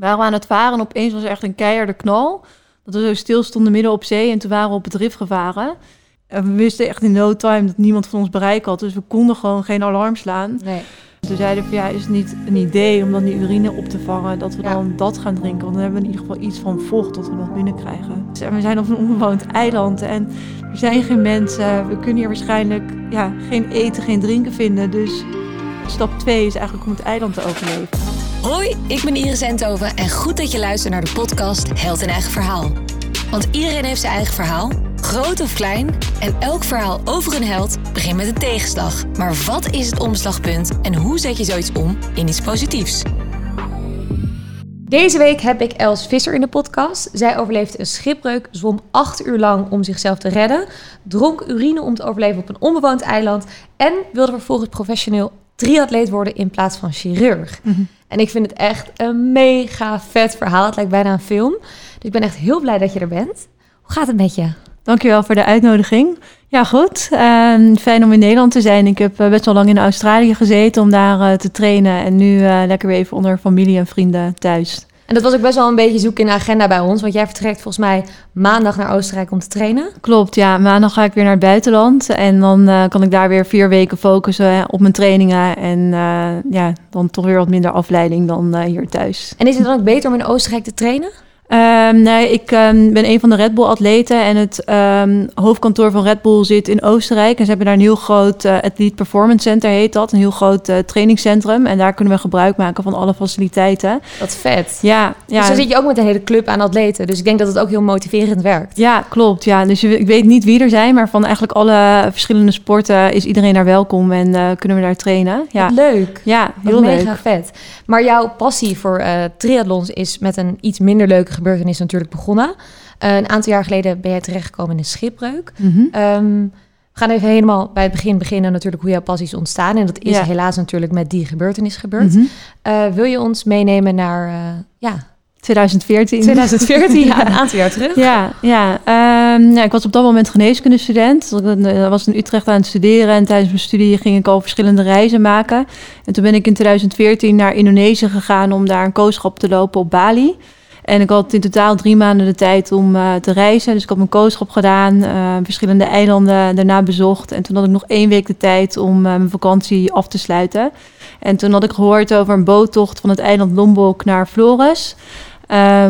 waren we aan het varen en opeens was er echt een keiharde knal. Dat we zo stil stonden midden op zee en toen waren we op het rif gevaren. En we wisten echt in no time dat niemand van ons bereik had. Dus we konden gewoon geen alarm slaan. Nee. Toen zeiden we, ja, is het niet een idee om dan die urine op te vangen, dat we Ja. dan dat gaan drinken? Want dan hebben we in ieder geval iets van vocht dat we nog binnenkrijgen. Dus, en we zijn op een onbewoond eiland en er zijn geen mensen. We kunnen hier waarschijnlijk ja, geen eten, geen drinken vinden. Dus stap 2 is eigenlijk om het eiland te overleven. Hoi, ik ben Iris Enthoven en goed dat je luistert naar de podcast Held in Eigen Verhaal. Want iedereen heeft zijn eigen verhaal, groot of klein. En elk verhaal over een held begint met een tegenslag. Maar wat is het omslagpunt en hoe zet je zoiets om in iets positiefs? Deze week heb ik Els Visser in de podcast. Zij overleefde een schipbreuk, zwom acht uur lang om zichzelf te redden, dronk urine om te overleven op een onbewoond eiland en wilde vervolgens professioneel triatleet worden in plaats van chirurg. En ik vind het echt een mega vet verhaal. Het lijkt bijna een film. Dus ik ben echt heel blij dat je er bent. Hoe gaat het met je? Dankjewel voor de uitnodiging. Ja, goed. Ehm, fijn om in Nederland te zijn. Ik heb eh, best wel lang in Australië gezeten om daar eh, te trainen. En nu eh, lekker weer even onder familie en vrienden thuis. En dat was ook best wel een beetje zoeken in de agenda bij ons. Want jij vertrekt volgens mij maandag naar Oostenrijk om te trainen. Klopt, ja. Maandag ga ik weer naar het buitenland. En dan eh, kan ik daar weer vier weken focussen op mijn trainingen. En eh, ja, dan toch weer wat minder afleiding dan eh, hier thuis. En is het dan ook beter om in Oostenrijk te trainen? Ehm, nee, ik ehm, ben een van de Red Bull atleten en het ehm, hoofdkantoor van Red Bull zit in Oostenrijk. En ze hebben daar een heel groot eh Athlete Performance Center, heet dat. Een heel groot eh, trainingscentrum. En daar kunnen we gebruik maken van alle faciliteiten. Wat vet. Ja, ja. Dus dan zit je ook met een hele club aan atleten. Dus ik denk dat het ook heel motiverend werkt. Ja, klopt. Ja. Dus je, ik weet niet wie er zijn, maar van eigenlijk alle verschillende sporten is iedereen daar welkom en eh, kunnen we daar trainen. Ja, Wat leuk. ja Wat heel mega leuk. vet. Maar jouw passie voor triathlons is met een iets minder leuke gebeurtenis natuurlijk begonnen. Eh, een aantal jaar geleden ben jij terechtgekomen in een schipbreuk. Mhm. Ehm, we gaan even helemaal bij het begin beginnen natuurlijk hoe jouw passie is ontstaan. En dat is Ja. helaas natuurlijk met die gebeurtenis gebeurd. Mhm. Eh, wil je ons meenemen naar eh, ja, 2014. 2014, ja, een aantal jaar terug? Ja, ja. Ehm, ja, ik was op dat moment geneeskundestudent. Ik was in Utrecht aan het studeren en tijdens mijn studie ging ik al verschillende reizen maken. En toen ben ik in 2014 naar Indonesië gegaan om daar een kooschap te lopen op Bali. En ik had in totaal drie maanden de tijd om eh, te reizen. Dus ik had mijn kooschap gedaan, eh, verschillende eilanden daarna bezocht. En toen had ik nog één week de tijd om eh, mijn vakantie af te sluiten. En toen had ik gehoord over een boottocht van het eiland Lombok naar Flores.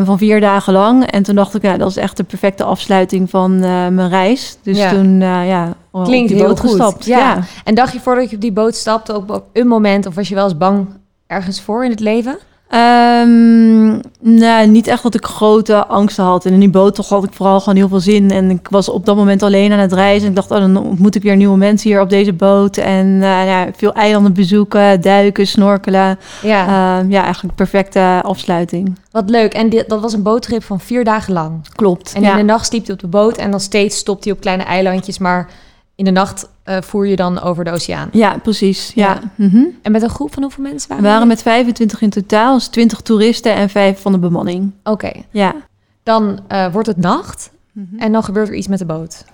van vier dagen lang. En toen dacht ik, ja, dat is echt de perfecte afsluiting van mijn reis. Dus Ja. toen, ja, op Klinkt heel goed. gestapt. Ja. Ja. En dacht je voordat je op die boot stapte ook op een moment... of was je wel eens bang ergens voor in het leven? Ehm, nou, niet echt dat ik grote angsten had. En in die boot toch had ik vooral gewoon heel veel zin. En ik was op dat moment alleen aan het reizen. Ik dacht, oh, dan ontmoet ik weer nieuwe mensen hier op deze boot. En eh, ja, veel eilanden bezoeken, duiken, snorkelen. Ja, Ehm, ja, eigenlijk perfecte afsluiting. wat leuk. En dit, dat was een boottrip van vier dagen lang. Klopt. En ja. in de nacht sliep hij op de boot en dan steeds stopt hij op kleine eilandjes. Maar in de nacht eh, voer je dan over de oceaan. ja, precies. Ja. Ja. Mhm. En met een groep van hoeveel mensen waren We waren met 25 in totaal, dus 20 toeristen en 5 van de bemanning. Oké, Ja, dan eh, wordt het nacht Mhm. en dan gebeurt er iets met de boot.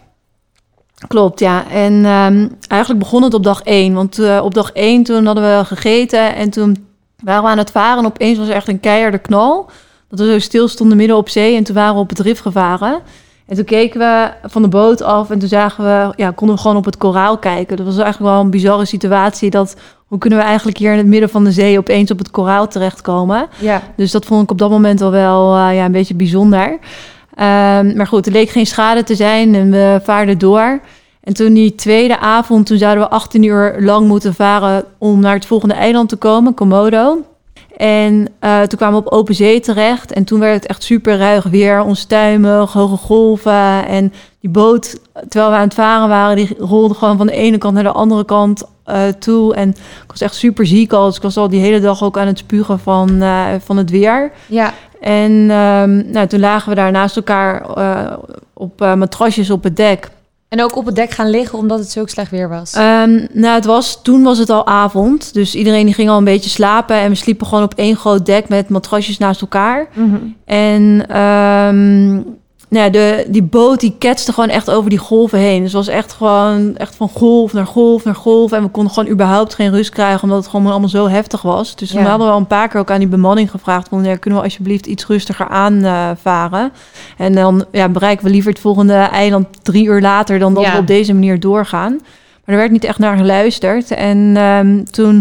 klopt. Ja, en ehm, eigenlijk begon het op dag 1. Want eh, op dag 1 toen hadden we gegeten en toen waren we aan het varen. En opeens was er echt een keiharde knal. Dat we zo stil stonden midden op zee en toen waren we op het rif gevaren. En toen keken we van de boot af en toen zagen we, ja, konden we gewoon op het koraal kijken. Dat was eigenlijk wel een bizarre situatie. Dat, hoe kunnen we eigenlijk hier in het midden van de zee opeens op het koraal terechtkomen? Ja, Dus dat vond ik op dat moment al wel eh, ja, een beetje bijzonder. Ehm, maar goed, er leek geen schade te zijn en we vaarden door. En toen die tweede avond, toen zouden we 18 uur lang moeten varen om naar het volgende eiland te komen, Komodo. En eh, toen kwamen we op open zee terecht. En toen werd het echt super ruig weer, onstuimig, hoge golven. En die boot, terwijl we aan het varen waren, die rolde gewoon van de ene kant naar de andere kant eh, toe. En ik was echt super ziek al. Dus ik was al die hele dag ook aan het spugen van, eh, van het weer. ja. En ehm, nou, toen lagen we daar naast elkaar op matrasjes op het dek. En ook op het dek gaan liggen omdat het zo slecht weer was. Ehm, nou, het was, toen was het al avond. Dus iedereen die ging al een beetje slapen. En we sliepen gewoon op één groot dek met matrasjes naast elkaar. Mhm. En ehm, nou ja, de, die boot die ketste gewoon echt over die golven heen. Dus het was echt gewoon echt van golf naar golf naar golf. En we konden gewoon überhaupt geen rust krijgen, omdat het gewoon allemaal zo heftig was. Dus Ja. hadden we al een paar keer ook aan die bemanning gevraagd: van, ja, kunnen we alsjeblieft iets rustiger aanvaren? en dan ja, bereiken we liever het volgende eiland drie uur later dan dat Ja. we op deze manier doorgaan. Maar er werd niet echt naar geluisterd. En ehm, toen,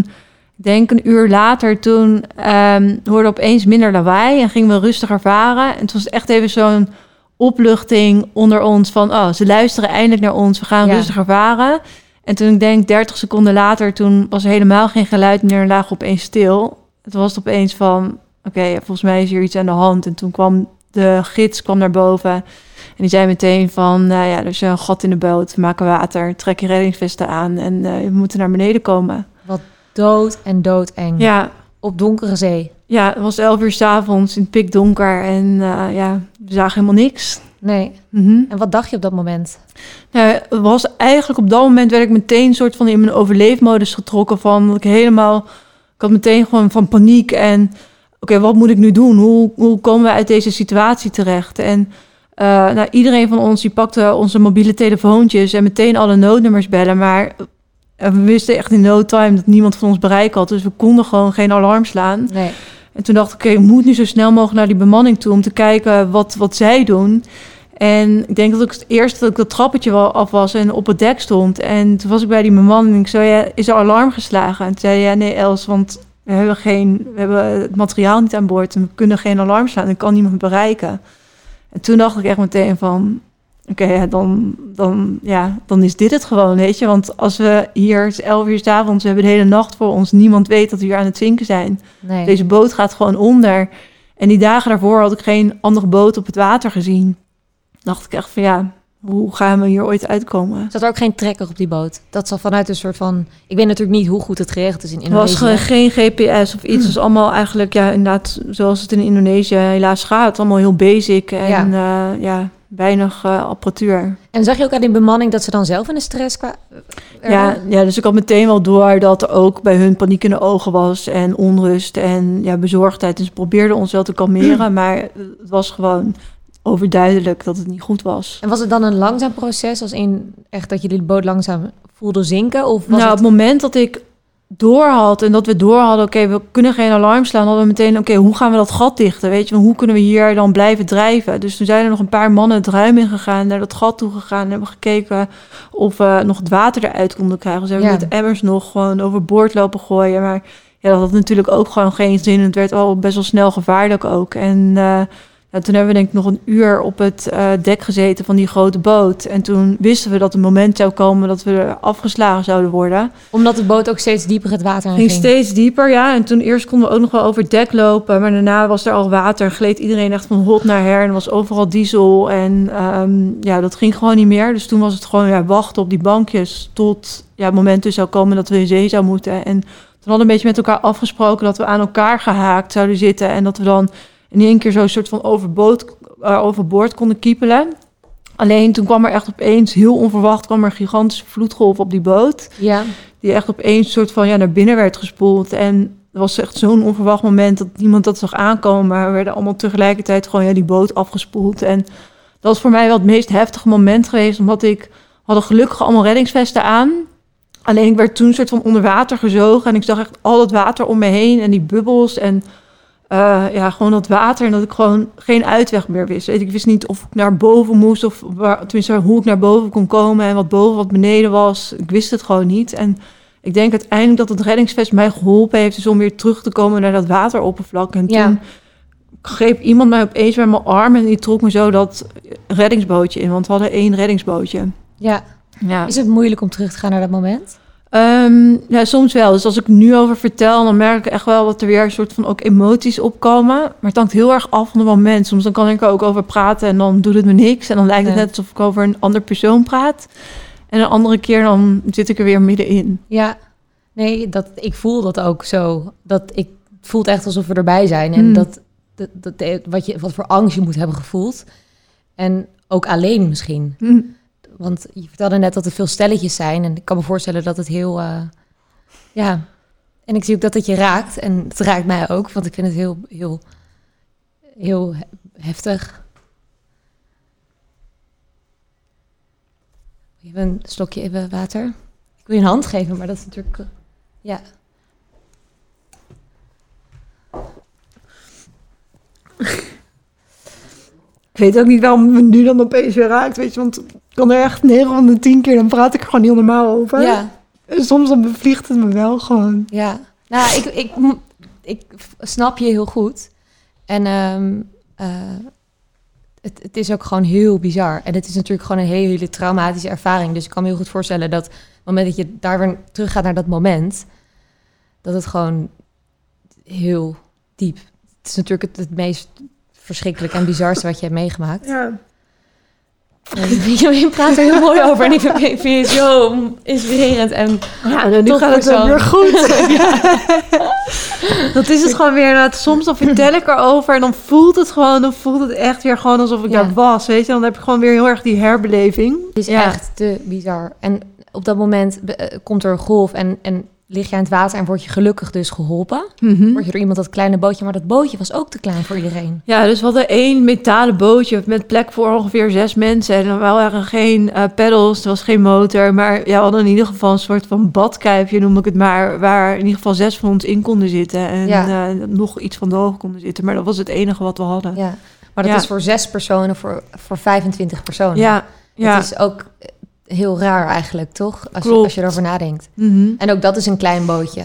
ik denk een uur later, toen ehm hoorden we opeens minder lawaai en gingen we rustiger varen. En het was echt even zo'n opluchting onder ons van, oh, ze luisteren eindelijk naar ons, we gaan Ja. rustiger varen. En toen ik denk 30 seconden later, toen was er helemaal geen geluid meer en lagen we opeens stil. Het was opeens van, oké, volgens mij is hier iets aan de hand. En toen kwam de gids kwam naar boven en die zei meteen van, nou ja, er is een gat in de boot, we maken water, trek je reddingsvesten aan en eh, we moeten naar beneden komen. Dood en doodeng. Ja, Op donkere zee. Ja, het was 11 uur s'avonds in het pikdonker en eh, ja, we zagen helemaal niks. Nee. Mhm. En wat dacht je op dat moment? Nou, het was eigenlijk op dat moment werd ik meteen soort van in mijn overleefmodus getrokken van dat ik helemaal, ik had meteen gewoon van paniek en oké, wat moet ik nu doen? Hoe, hoe komen we uit deze situatie terecht? En eh, nou, iedereen van ons die pakte onze mobiele telefoontjes en meteen alle noodnummers bellen, maar eh, we wisten echt in no time dat niemand van ons bereik had, dus we konden gewoon geen alarm slaan. Nee. En toen dacht ik, oké, ik moet nu zo snel mogelijk naar die bemanning toe om te kijken wat, wat zij doen. En ik denk dat ik het eerst dat ik dat trappetje wel af was en op het dek stond. En toen was ik bij die bemanning zei, ja, is er alarm geslagen? En toen zei ja, nee Els, want we hebben, geen, we hebben het materiaal niet aan boord en we kunnen geen alarm slaan. Ik kan niemand bereiken. En toen dacht ik echt meteen van, oké, ja, dan, dan, ja, dan is dit het gewoon, weet je. Want als we hier, het is 11 uur 's avonds, we hebben de hele nacht voor ons. Niemand weet dat we hier aan het zinken zijn. Nee. Deze boot gaat gewoon onder. En die dagen daarvoor had ik geen andere boot op het water gezien. Dacht ik echt van ja, hoe gaan we hier ooit uitkomen? Zat er ook geen trekker op die boot? Dat zal vanuit een soort van... Ik weet natuurlijk niet hoe goed het geregeld is in Er was Indonesië. ge- geen GPS of iets. Het was allemaal eigenlijk, ja, inderdaad, zoals het in Indonesië helaas gaat. Allemaal heel basic en ja, ja weinig eh, apparatuur. En zag je ook aan die bemanning dat ze dan zelf in de stress kwamen? Ja, ja, dus ik had meteen wel door dat er ook bij hun paniek in de ogen was en onrust en ja, bezorgdheid. Dus ze probeerden ons wel te kalmeren, maar het was gewoon overduidelijk dat het niet goed was. En was het dan een langzaam proces, als in echt dat je de boot langzaam voelde zinken? Of was nou, het... op het moment dat ik door had en dat we door hadden, oké, we kunnen geen alarm slaan, hadden we meteen, oké, hoe gaan we dat gat dichten? Weet je, hoe kunnen we hier dan blijven drijven? Dus toen zijn er nog een paar mannen het ruim in gegaan, naar dat gat toe gegaan en hebben gekeken of we nog het water eruit konden krijgen. Dus hebben we Ja. met emmers nog gewoon overboord lopen gooien, maar ja, dat had natuurlijk ook gewoon geen zin. Het werd al best wel snel gevaarlijk ook. En eh, toen hebben we denk ik nog een uur op het eh, dek gezeten van die grote boot. En toen wisten we dat het moment zou komen dat we er afgeslagen zouden worden. Omdat de boot ook steeds dieper het water in ging ging? steeds dieper, ja. En toen eerst konden we ook nog wel over het dek lopen. Maar daarna was er al water. Gleed iedereen echt van hot naar her. En was overal diesel. En ehm, ja, dat ging gewoon niet meer. Dus toen was het gewoon ja, wachten op die bankjes. Tot ja, het moment dus zou komen dat we in zee zouden moeten. En toen hadden we een beetje met elkaar afgesproken dat we aan elkaar gehaakt zouden zitten. En dat we dan in één keer zo'n soort van overboord, eh, overboord konden kiepelen. Alleen toen kwam er echt opeens, heel onverwacht, kwam er een gigantische vloedgolf op die boot Ja. die echt opeens soort van ja, naar binnen werd gespoeld. En het was echt zo'n onverwacht moment dat niemand dat zag aankomen. Maar we werden allemaal tegelijkertijd gewoon ja, die boot afgespoeld. En dat was voor mij wel het meest heftige moment geweest. Omdat ik hadden gelukkig allemaal reddingsvesten aan. Alleen ik werd toen soort van onder water gezogen. En ik zag echt al dat water om me heen en die bubbels. En eh, ja, gewoon dat water. En dat ik gewoon geen uitweg meer wist. Ik wist niet of ik naar boven moest. Of waar, tenminste hoe ik naar boven kon komen. En wat boven, wat beneden was. Ik wist het gewoon niet. En ik denk uiteindelijk dat het reddingsvest mij geholpen heeft... dus om weer terug te komen naar dat wateroppervlak. En Ja. toen greep iemand mij opeens bij mijn arm... en die trok me zo dat reddingsbootje in. Want we hadden één reddingsbootje. ja. Ja. Is het moeilijk om terug te gaan naar dat moment? Ehm, ja, soms wel. Dus als ik nu over vertel, dan merk ik echt wel dat er weer een soort van ook emoties opkomen. Maar het hangt heel erg af van het moment. Soms dan kan ik er ook over praten en dan doet het me niks. En dan lijkt het Ja. net alsof ik over een ander persoon praat. En een andere keer dan zit ik er weer middenin. Ja. Nee, dat, ik voel dat ook zo. Dat ik, het voelt echt alsof we erbij zijn. En Hmm. dat, dat, dat, wat, je, wat voor angst je moet hebben gevoeld. En ook alleen misschien. Hm want je vertelde net dat er veel stelletjes zijn. En ik kan me voorstellen dat het heel. Eh, ja. En ik zie ook dat het je raakt. En het raakt mij ook, want ik vind het heel, heel, heel heftig. Even een slokje even water. Ik wil je een hand geven, maar dat is natuurlijk. Eh, ja. Ik weet ook niet waarom me nu dan opeens weer raakt, weet je. Want ik kan er echt 9 van de 10 keer, dan praat ik er gewoon heel normaal over. Ja, En soms dan bevliegt het me wel gewoon. ja. Nou, ik, ik, ik snap je heel goed. En ehm, eh, het, het is ook gewoon heel bizar. En het is natuurlijk gewoon een hele, hele traumatische ervaring. Dus ik kan me heel goed voorstellen dat op het moment dat je daar weer terug gaat naar dat moment, dat het gewoon heel diep. Het is natuurlijk het, het meest verschrikkelijke en bizarste wat je hebt meegemaakt. Ja. Je, je praat er heel mooi over en ik vind, ik het zo inspirerend. En Ja, nou, nu gaat het weer goed. Dat is het gewoon weer. Soms dan vertel ik erover en dan voelt het gewoon, dan voelt het echt weer gewoon alsof ik Ja. daar was. Weet je, dan heb je gewoon weer heel erg die herbeleving. Het is Ja. echt te bizar. En op dat moment eh, komt er een golf en, en lig je aan het water en word je gelukkig dus geholpen. Mhm. Word je door iemand dat kleine bootje, maar dat bootje was ook te klein voor iedereen. Ja, dus we hadden één metalen bootje met plek voor ongeveer zes mensen. En er waren geen pedals, er was geen motor. Maar ja, we hadden in ieder geval een soort van badkuipje, noem ik het maar. Waar in ieder geval zes van ons in konden zitten. En Ja. eh, nog iets van de hoog konden zitten. Maar dat was het enige wat we hadden. Ja. Maar dat Ja. is voor zes personen, voor, voor 25 personen. Ja, ja. Het is ook eh, heel raar eigenlijk, toch? Als, je, als je erover nadenkt. Mhm. En ook dat is een klein bootje.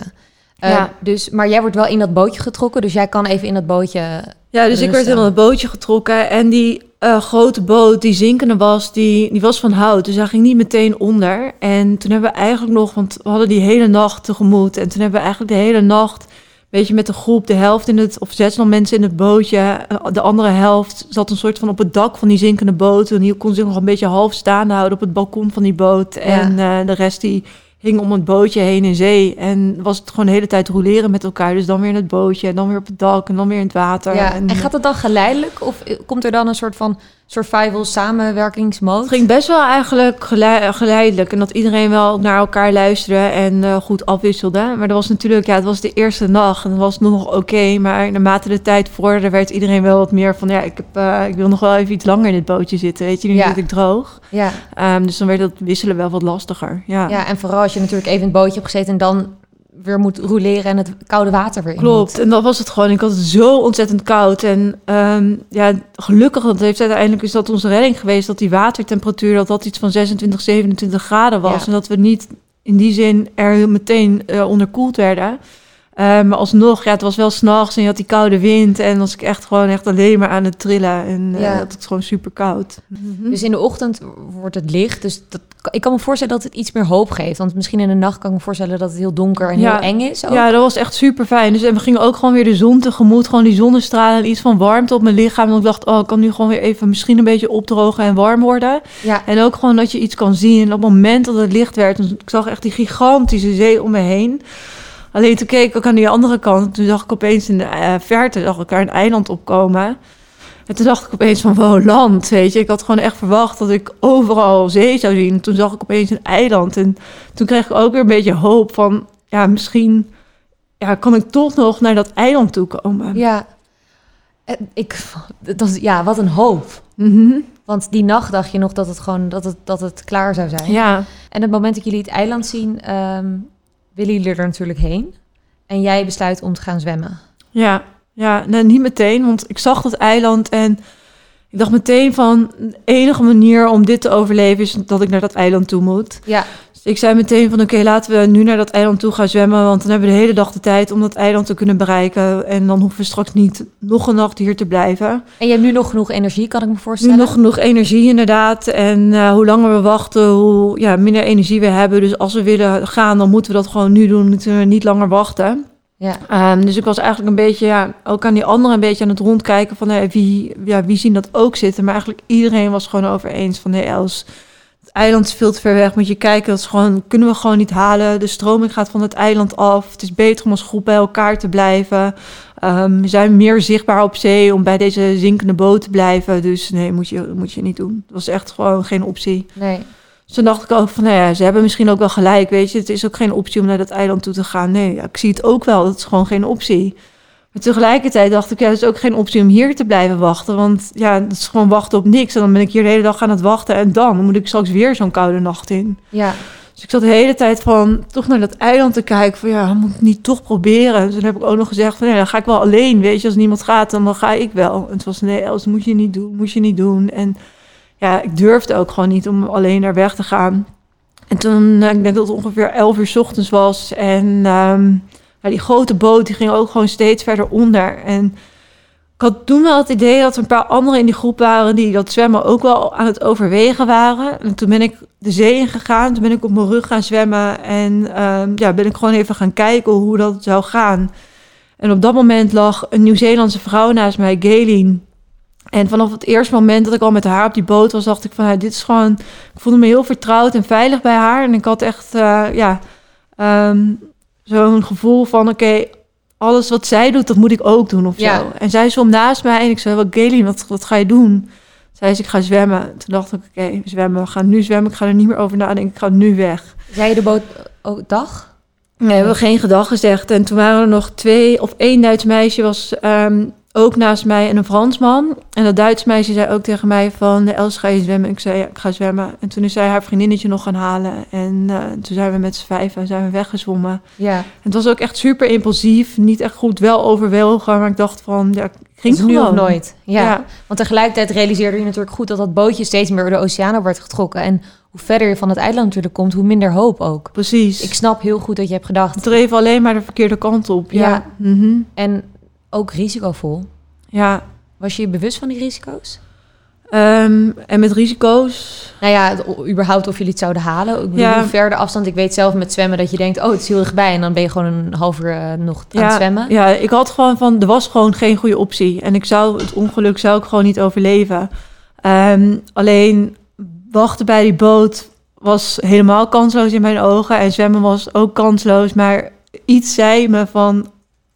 Eh, Ja. dus, maar jij wordt wel in dat bootje getrokken, dus jij kan even in dat bootje... Ja, dus ik werd in het bootje getrokken en die eh, grote boot die zinkende was, die, die was van hout. Dus hij ging niet meteen onder. En toen hebben we eigenlijk nog, want we hadden die hele nacht tegemoet. En toen hebben we eigenlijk de hele nacht, weet je, met de groep, de helft in het, of zes nog mensen in het bootje. eh, De andere helft zat een soort van op het dak van die zinkende boot. En die kon zich nog een beetje half staande houden op het balkon van die boot. En eh, de rest die hing om het bootje heen in zee. En was het gewoon de hele tijd roleren met elkaar. Dus dan weer in het bootje, en dan weer op het dak en dan weer in het water. Ja. En, En gaat het dan geleidelijk? Of eh, komt er dan een soort van survival samenwerkingsmode? Het ging best wel eigenlijk gelei- geleidelijk. En dat iedereen wel naar elkaar luisterde en eh, goed afwisselde. Maar dat was natuurlijk, ja, het was de eerste nacht en het was nog oké. maar naarmate de tijd vorderde, werd iedereen wel wat meer van... ja, ik, heb, eh, ik wil nog wel even iets langer in dit bootje zitten. Weet je, nu Ja. zit ik droog. Ja. Ehm, dus dan werd dat wisselen wel wat lastiger. Ja, ja, en vooral als je natuurlijk even in het bootje hebt gezeten... en dan weer moet roleren en het koude water weer in Klopt, moet. en dat was het gewoon. Ik had het zo ontzettend koud. En ehm, ja, gelukkig, want het heeft uiteindelijk is dat onze redding geweest... dat die watertemperatuur, dat dat iets van 26, 27 graden was. Ja. En dat we niet in die zin er meteen eh, onderkoeld werden. Eh, maar alsnog, ja, het was wel s'nachts en je had die koude wind. En was ik echt gewoon echt alleen maar aan het trillen. En eh Ja. dat het gewoon super koud. Dus in de ochtend wordt het licht. Dus dat, ik kan me voorstellen dat het iets meer hoop geeft. Want misschien in de nacht kan ik me voorstellen dat het heel donker en Ja. heel eng is. Ook. Ja, dat was echt super fijn. Dus en we gingen ook gewoon weer de zon tegemoet. Gewoon die zonnestralen en iets van warmte op mijn lichaam. En ik dacht, oh, ik kan nu gewoon weer even misschien een beetje opdrogen en warm worden. ja. En ook gewoon dat je iets kan zien. En op het moment dat het licht werd, ik zag echt die gigantische zee om me heen. Alleen toen keek ik ook aan die andere kant. Toen zag ik opeens in de eh, verte zag ik daar een eiland opkomen. En toen dacht ik opeens van, wow, land, weet je. Ik had gewoon echt verwacht dat ik overal zee zou zien. Toen zag ik opeens een eiland. En toen kreeg ik ook weer een beetje hoop van... ja, misschien ja, kan ik toch nog naar dat eiland toe komen. ja. En Ik, dat is, ja, wat een hoop. Mhm. Want die nacht dacht je nog dat het gewoon dat het, dat het klaar zou zijn. ja. En het moment dat jullie het eiland zien, ehm, willen jullie er natuurlijk heen. En jij besluit om te gaan zwemmen. Ja, ja nee, niet meteen, want ik zag dat eiland en ik dacht meteen van de enige manier om dit te overleven is dat ik naar dat eiland toe moet. Ja, Dus ik zei meteen van oké, laten we nu naar dat eiland toe gaan zwemmen, want dan hebben we de hele dag de tijd om dat eiland te kunnen bereiken en dan hoeven we straks niet nog een nacht hier te blijven. en je hebt nu nog genoeg energie, kan ik me Nu voorstellen. nog genoeg energie inderdaad en eh, hoe langer we wachten, hoe ja, minder energie we hebben. Dus als we willen gaan, dan moeten we dat gewoon nu doen, moeten we niet langer wachten. Ja, Ehm, dus ik was eigenlijk een beetje, ja, ook aan die anderen een beetje aan het rondkijken van eh, wie, ja, wie zien dat ook zitten. Maar eigenlijk iedereen was gewoon over eens van nee, Els, eiland is veel te ver weg. Moet je kijken, dat is gewoon, kunnen we gewoon niet halen. De stroming gaat van het eiland af. Het is beter om als groep bij elkaar te blijven. Ehm, we zijn meer zichtbaar op zee om bij deze zinkende boot te blijven. Dus nee, moet je, moet je niet doen. Dat was echt gewoon geen optie. nee. Dus toen dacht ik ook van, nou ja, ze hebben misschien ook wel gelijk, weet je. Het is ook geen optie om naar dat eiland toe te gaan. Nee, ja, ik zie het ook wel, dat is gewoon geen optie. Maar tegelijkertijd dacht ik, ja, het is ook geen optie om hier te blijven wachten. Want ja, het is gewoon wachten op niks. En dan ben ik hier de hele dag aan het wachten. En dan moet ik straks weer zo'n koude nacht in. Ja, Dus ik zat de hele tijd van toch naar dat eiland te kijken. Van ja, moet ik niet toch proberen? En toen heb ik ook nog gezegd van nee, dan ga ik wel alleen. Weet je, als niemand gaat, dan, dan ga ik wel. En het was nee, Els, moet je niet doen, moet je niet doen. En ja, ik durfde ook gewoon niet om alleen naar weg te gaan. En toen, eh, ik denk dat het ongeveer 11 uur 's ochtends was. En ehm, die grote boot die ging ook gewoon steeds verder onder. En ik had toen wel het idee dat er een paar anderen in die groep waren die dat zwemmen ook wel aan het overwegen waren. En toen ben ik de zee ingegaan, toen ben ik op mijn rug gaan zwemmen en ehm, ja, ben ik gewoon even gaan kijken hoe dat zou gaan. En op dat moment lag een Nieuw-Zeelandse vrouw naast mij, Gaylene. En vanaf het eerste moment dat ik al met haar op die boot was, dacht ik van, dit is gewoon... Ik voelde me heel vertrouwd en veilig bij haar. En ik had echt, eh, ja, ehm, zo'n gevoel van, oké, alles wat zij doet, dat moet ik ook doen of Ja. zo. En zij zwom naast mij en ik zei, Gaylene, wat, wat ga je doen? Zij zei, ik ga zwemmen. Toen dacht ik, oké, zwemmen, we gaan nu zwemmen. Ik ga er niet meer over nadenken, ik ga nu weg. zei je de boot ook dag? Nee, we hebben geen gedag gezegd. En toen waren er nog twee of één Duits meisje was ehm, ook naast mij en een Fransman. En dat Duits meisje zei ook tegen mij van, Els, ga je zwemmen? Ik zei, ja, ik ga zwemmen. En toen is zij haar vriendinnetje nog gaan halen. En eh, toen zijn we met z'n vijven zijn we weggezwommen. Ja. Het was ook echt super impulsief. Niet echt goed, wel overwelgen. Maar ik dacht van, ja, ik ging Het nu of nooit. Ja. Ja. Want tegelijkertijd realiseerde je natuurlijk goed dat dat bootje steeds meer door de oceanen wordt getrokken. En hoe verder je van het eiland natuurlijk komt, hoe minder hoop ook. Precies. Ik snap heel goed dat je hebt gedacht. Het dreef alleen maar de verkeerde kant op. Ja. Ja. Mhm. En ook risicovol. ja. Was je je bewust van die risico's? Ehm, en met risico's. Nou ja, het- überhaupt of jullie het zouden halen. Ik bedoel, Ja. hoe ver de afstand. Ik weet zelf met zwemmen dat je denkt, oh, het is heel dichtbij. En dan ben je gewoon een half uur eh, nog aan het zwemmen. Ja, ik had gewoon van, er was gewoon geen goede optie. En ik zou, het ongeluk zou ik gewoon niet overleven. Ehm, alleen wachten bij die boot was helemaal kansloos in mijn ogen. En zwemmen was ook kansloos. Maar iets zei me van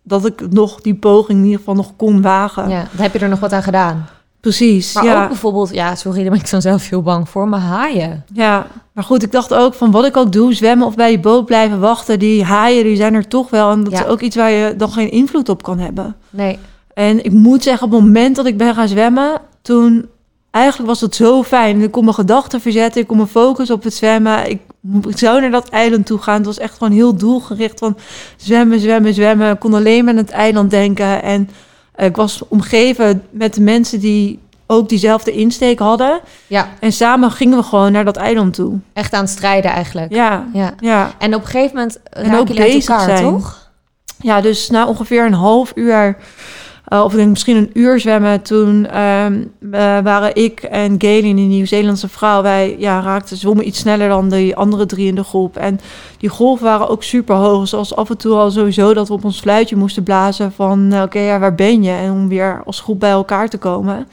dat ik nog die poging in ieder geval nog kon wagen. Ja, dan heb je er nog wat aan gedaan. Precies, Maar ja. ook bijvoorbeeld, ja, sorry, daar ben ik dan zelf heel bang voor, maar haaien. Ja, maar goed, ik dacht ook van wat ik ook doe, zwemmen of bij die boot blijven wachten. Die haaien, die zijn er toch wel. En dat Ja. is ook iets waar je dan geen invloed op kan hebben. Nee, En ik moet zeggen, op het moment dat ik ben gaan zwemmen, toen eigenlijk was het zo fijn. Ik kon mijn gedachten verzetten, ik kon me focussen op het zwemmen. Ik, ik zou naar dat eiland toe gaan. Het was echt gewoon heel doelgericht van zwemmen, zwemmen, zwemmen. Ik kon alleen maar aan het eiland denken. En eh, ik was omgeven met de mensen die ook diezelfde insteek hadden. ja, En samen gingen we gewoon naar dat eiland toe. echt aan het strijden eigenlijk. Ja, Ja. ja. En op een gegeven moment ook jullie uit bezig elkaar, zijn. toch? Ja, dus na ongeveer een half uur, eh, of ik misschien een uur zwemmen, toen ehm, eh, waren ik en Gaylene, die Nieuw-Zeelandse vrouw, wij ja, raakten zwommen iets sneller dan die andere drie in de groep. En die golven waren ook super hoog. Zoals af en toe al sowieso dat we op ons fluitje moesten blazen van eh, oké, ja, waar ben je? En om weer als groep bij elkaar te komen.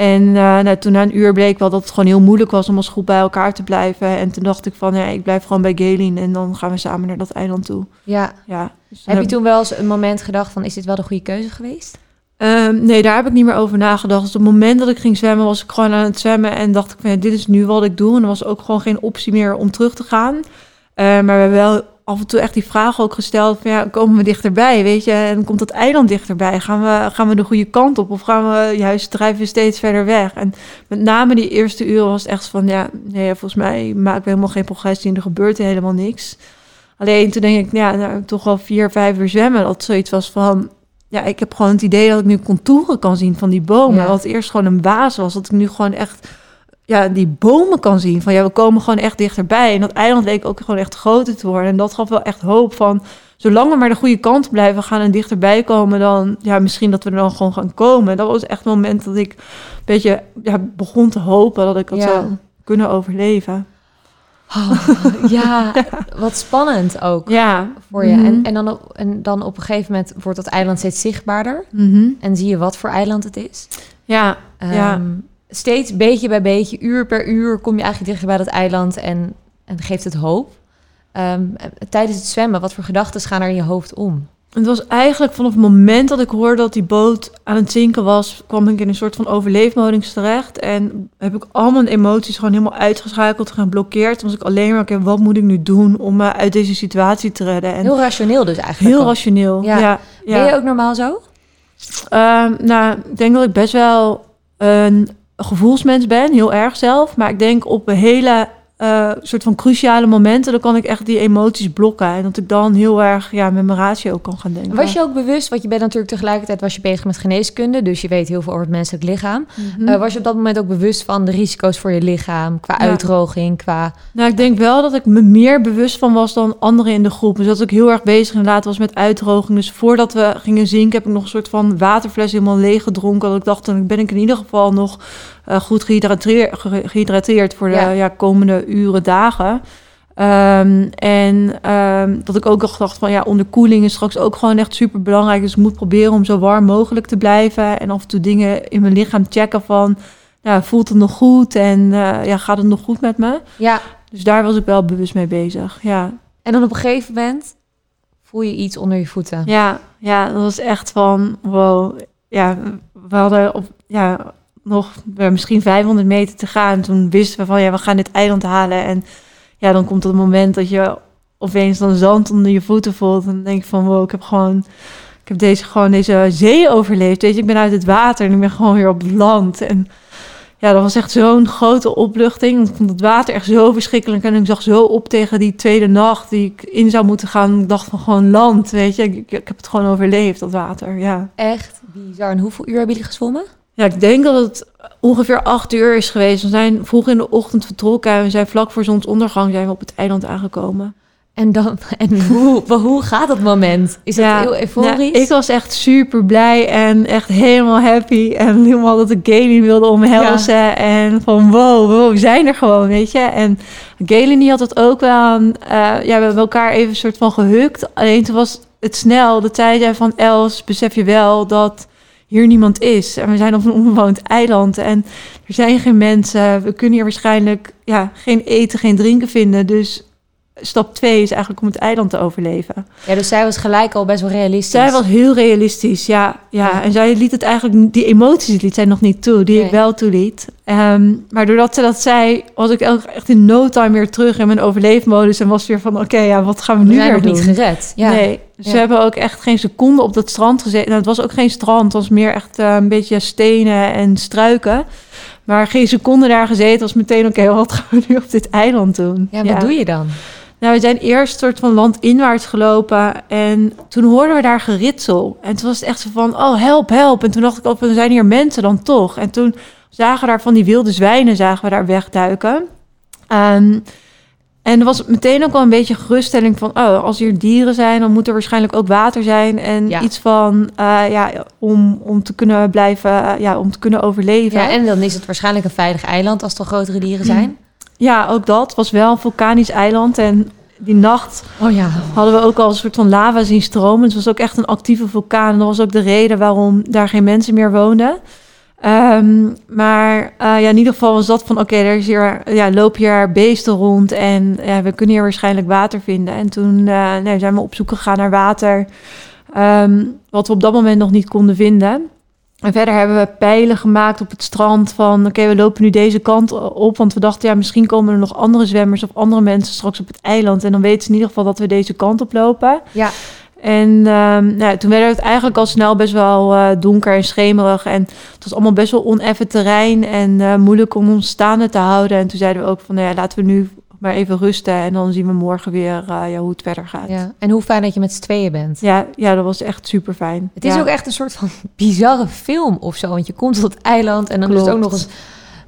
En eh, nou, toen na een uur bleek wel dat het gewoon heel moeilijk was om als groep bij elkaar te blijven. En toen dacht ik van, ja, ik blijf gewoon bij Gaylene en dan gaan we samen naar dat eiland toe. Ja. Ja, dus Heb je toen wel eens een moment gedacht van, is dit wel de goede keuze geweest? Ehm, nee, daar heb ik niet meer over nagedacht. Dus op het moment dat ik ging zwemmen, was ik gewoon aan het zwemmen. En dacht ik, van, ja, dit is nu wat ik doe. En er was ook gewoon geen optie meer om terug te gaan. Eh, maar we hebben wel af en toe echt die vraag ook gesteld. Van, ja, komen we dichterbij, weet je? En komt dat eiland dichterbij? Gaan we, gaan we de goede kant op? Of gaan we juist drijven we steeds verder weg? En met name die eerste uren was het echt van... Ja, nee, volgens mij maken we helemaal geen progressie. En er gebeurt helemaal niks. Alleen toen denk ik, ja, nou, toch wel vier, vijf uur zwemmen. Dat zoiets was van... Ja, ik heb gewoon het idee dat ik nu contouren kan zien van die bomen. Ja. Wat eerst gewoon een baas was. Dat ik nu gewoon echt ja, die bomen kan zien. Van ja, we komen gewoon echt dichterbij. En dat eiland leek ook gewoon echt groter te worden. En dat gaf wel echt hoop van... Zolang we maar de goede kant blijven gaan en dichterbij komen... dan ja, misschien dat we er dan gewoon gaan komen. Dat was echt een moment dat ik een beetje ja, begon te hopen... dat ik dat Ja. zou kunnen overleven. Oh, ja, wat spannend ook Ja. voor je. Mhm. En, en, dan op, en dan op een gegeven moment wordt dat eiland steeds zichtbaarder. Mhm. En zie je wat voor eiland het is. Ja, ja. Steeds beetje bij beetje, uur per uur, kom je eigenlijk dichter bij dat eiland en, en geeft het hoop. Ehm, tijdens het zwemmen, wat voor gedachten gaan er in je hoofd om? Het was eigenlijk vanaf het moment dat ik hoorde dat die boot aan het zinken was, kwam ik in een soort van overleefmodus terecht. En heb ik al mijn emoties gewoon helemaal uitgeschakeld, geblokkeerd. Was ik alleen maar, oké, wat moet ik nu doen om me uit deze situatie te redden? En Heel rationeel dus eigenlijk. heel al. rationeel. Ja. Ja. Ja, Ben je ook normaal zo? Ehm, nou, ik denk dat ik best wel een gevoelsmens ben, heel erg zelf. Maar ik denk op een hele eh, soort van cruciale momenten, dan kan ik echt die emoties blokken. En dat ik dan heel erg ja, met mijn ratio kan gaan denken. Was je ook bewust, want je bent natuurlijk tegelijkertijd was je bezig met geneeskunde, dus je weet heel veel over het menselijk lichaam. Mhm. Eh, was je op dat moment ook bewust van de risico's voor je lichaam, qua Ja. uitdroging, qua... Nou, ik denk wel dat ik me meer bewust van was dan anderen in de groep. Dus dat ik heel erg bezig inderdaad was met uitdroging. Dus voordat we gingen zinken heb ik nog een soort van waterfles helemaal leeg gedronken. Dat ik dacht, dan ben ik in ieder geval nog eh, goed gehydrateerd, ge- gehydrateerd voor de Ja. ja. komende uren, dagen. Ehm, en ehm, dat ik ook nog dacht van ja, onderkoeling is straks ook gewoon echt super belangrijk. Dus ik moet proberen om zo warm mogelijk te blijven. En af en toe dingen in mijn lichaam checken van, nou, voelt het nog goed? En eh, ja, gaat het nog goed met me? Ja, Dus daar was ik wel bewust mee bezig. Ja, en dan op een gegeven moment voel je iets onder je voeten. ja, ja dat was echt van wow. Ja, we hadden op, ja, nog eh, misschien 500 meter te gaan. Toen wisten we van ja, we gaan dit eiland halen. En ja, dan komt het moment dat je opeens dan zand onder je voeten voelt. En dan denk je van wow, ik heb gewoon, ik heb deze, gewoon deze zee overleefd. Weet je, ik ben uit het water en ik ben gewoon weer op land. En ja, dat was echt zo'n grote opluchting. Ik vond het water echt zo verschrikkelijk. En ik zag zo op tegen die tweede nacht die ik in zou moeten gaan. Ik dacht van gewoon land, weet je. Ik, ik, ik heb het gewoon overleefd, dat water, ja. Echt bizar. En hoeveel uur hebben jullie gezwommen? Ja, ik denk dat het ongeveer acht uur is geweest. We zijn vroeg in de ochtend vertrokken en we zijn vlak voor zonsondergang zijn we op het eiland aangekomen. En, dan, en hoe, hoe gaat dat moment? Is dat Ja, heel euforisch? Ik was echt super blij en echt helemaal happy. En helemaal dat ik Galen wilde omhelzen. En van wow, wow, we zijn er gewoon, weet je. En Galen die had het ook wel. aan, eh, ja, we hebben elkaar even een soort van gehukt. Alleen toen was het snel. Zei zij van Els, besef je wel dat hier niemand is. En we zijn op een onbewoond eiland. En er zijn geen mensen. We kunnen hier waarschijnlijk ja, geen eten, geen drinken vinden. Dus stap twee is eigenlijk om het eiland te overleven. Ja, dus zij was gelijk al best wel realistisch. Zij was heel realistisch, ja, ja. Ja. En zij liet het eigenlijk, die emoties liet zij nog niet toe, die Nee. ik wel toeliet. Ehm, maar doordat ze dat zei, was ik ook echt in no time weer terug in mijn overleefmodus. En was weer van, oké, ja, wat gaan we We nu weer doen? niet gered. Ja. Nee, dus Ja. we hebben ook echt geen seconde op dat strand gezeten. Nou, het was ook geen strand, het was meer echt eh, een beetje stenen en struiken. Maar geen seconde daar gezeten, was meteen, oké, wat gaan we nu op dit eiland doen? Ja, wat doe je dan? Nou, we zijn eerst soort van landinwaarts gelopen en toen hoorden we daar geritsel. En toen was het echt zo van, oh help, help. En toen dacht ik, oh, er zijn hier mensen dan toch. En toen zagen we daar van die wilde zwijnen, zagen we daar wegduiken. Ehm, en er was meteen ook wel een beetje geruststelling van, oh, als hier dieren zijn, dan moet er waarschijnlijk ook water zijn. En Ja. iets van, eh, ja, om, om te kunnen blijven, eh, ja, om te kunnen overleven. Ja, en dan is het waarschijnlijk een veilig eiland als er grotere dieren zijn. Ja, ook dat. Was wel een vulkanisch eiland en die nacht Oh ja. hadden we ook al een soort van lava zien stromen. Het was ook echt een actieve vulkaan. En dat was ook de reden waarom daar geen mensen meer woonden. Ehm, maar eh, ja, in ieder geval was dat van... oké, er is hier, ja, lopen hier beesten rond... en ja, we kunnen hier waarschijnlijk water vinden. En toen eh, nee, zijn we op zoek gegaan naar water... ehm, wat we op dat moment nog niet konden vinden. En verder hebben we pijlen gemaakt op het strand van... oké, we lopen nu deze kant op... want we dachten, ja, misschien komen er nog andere zwemmers... of andere mensen straks op het eiland... en dan weten ze in ieder geval dat we deze kant op lopen. Ja. En ehm, nou, toen werd het eigenlijk al snel best wel eh, donker en schemerig. En het was allemaal best wel oneffen terrein en eh, moeilijk om ons staande te houden. En toen zeiden we ook van, nou ja, laten we nu maar even rusten. En dan zien we morgen weer eh, ja, hoe het verder gaat. Ja. ja. En hoe fijn dat je met z'n tweeën bent. Ja, dat was echt super fijn. Het is ook echt een soort van bizarre film of zo. Want je komt tot het eiland en dan is het ook Klopt. nog eens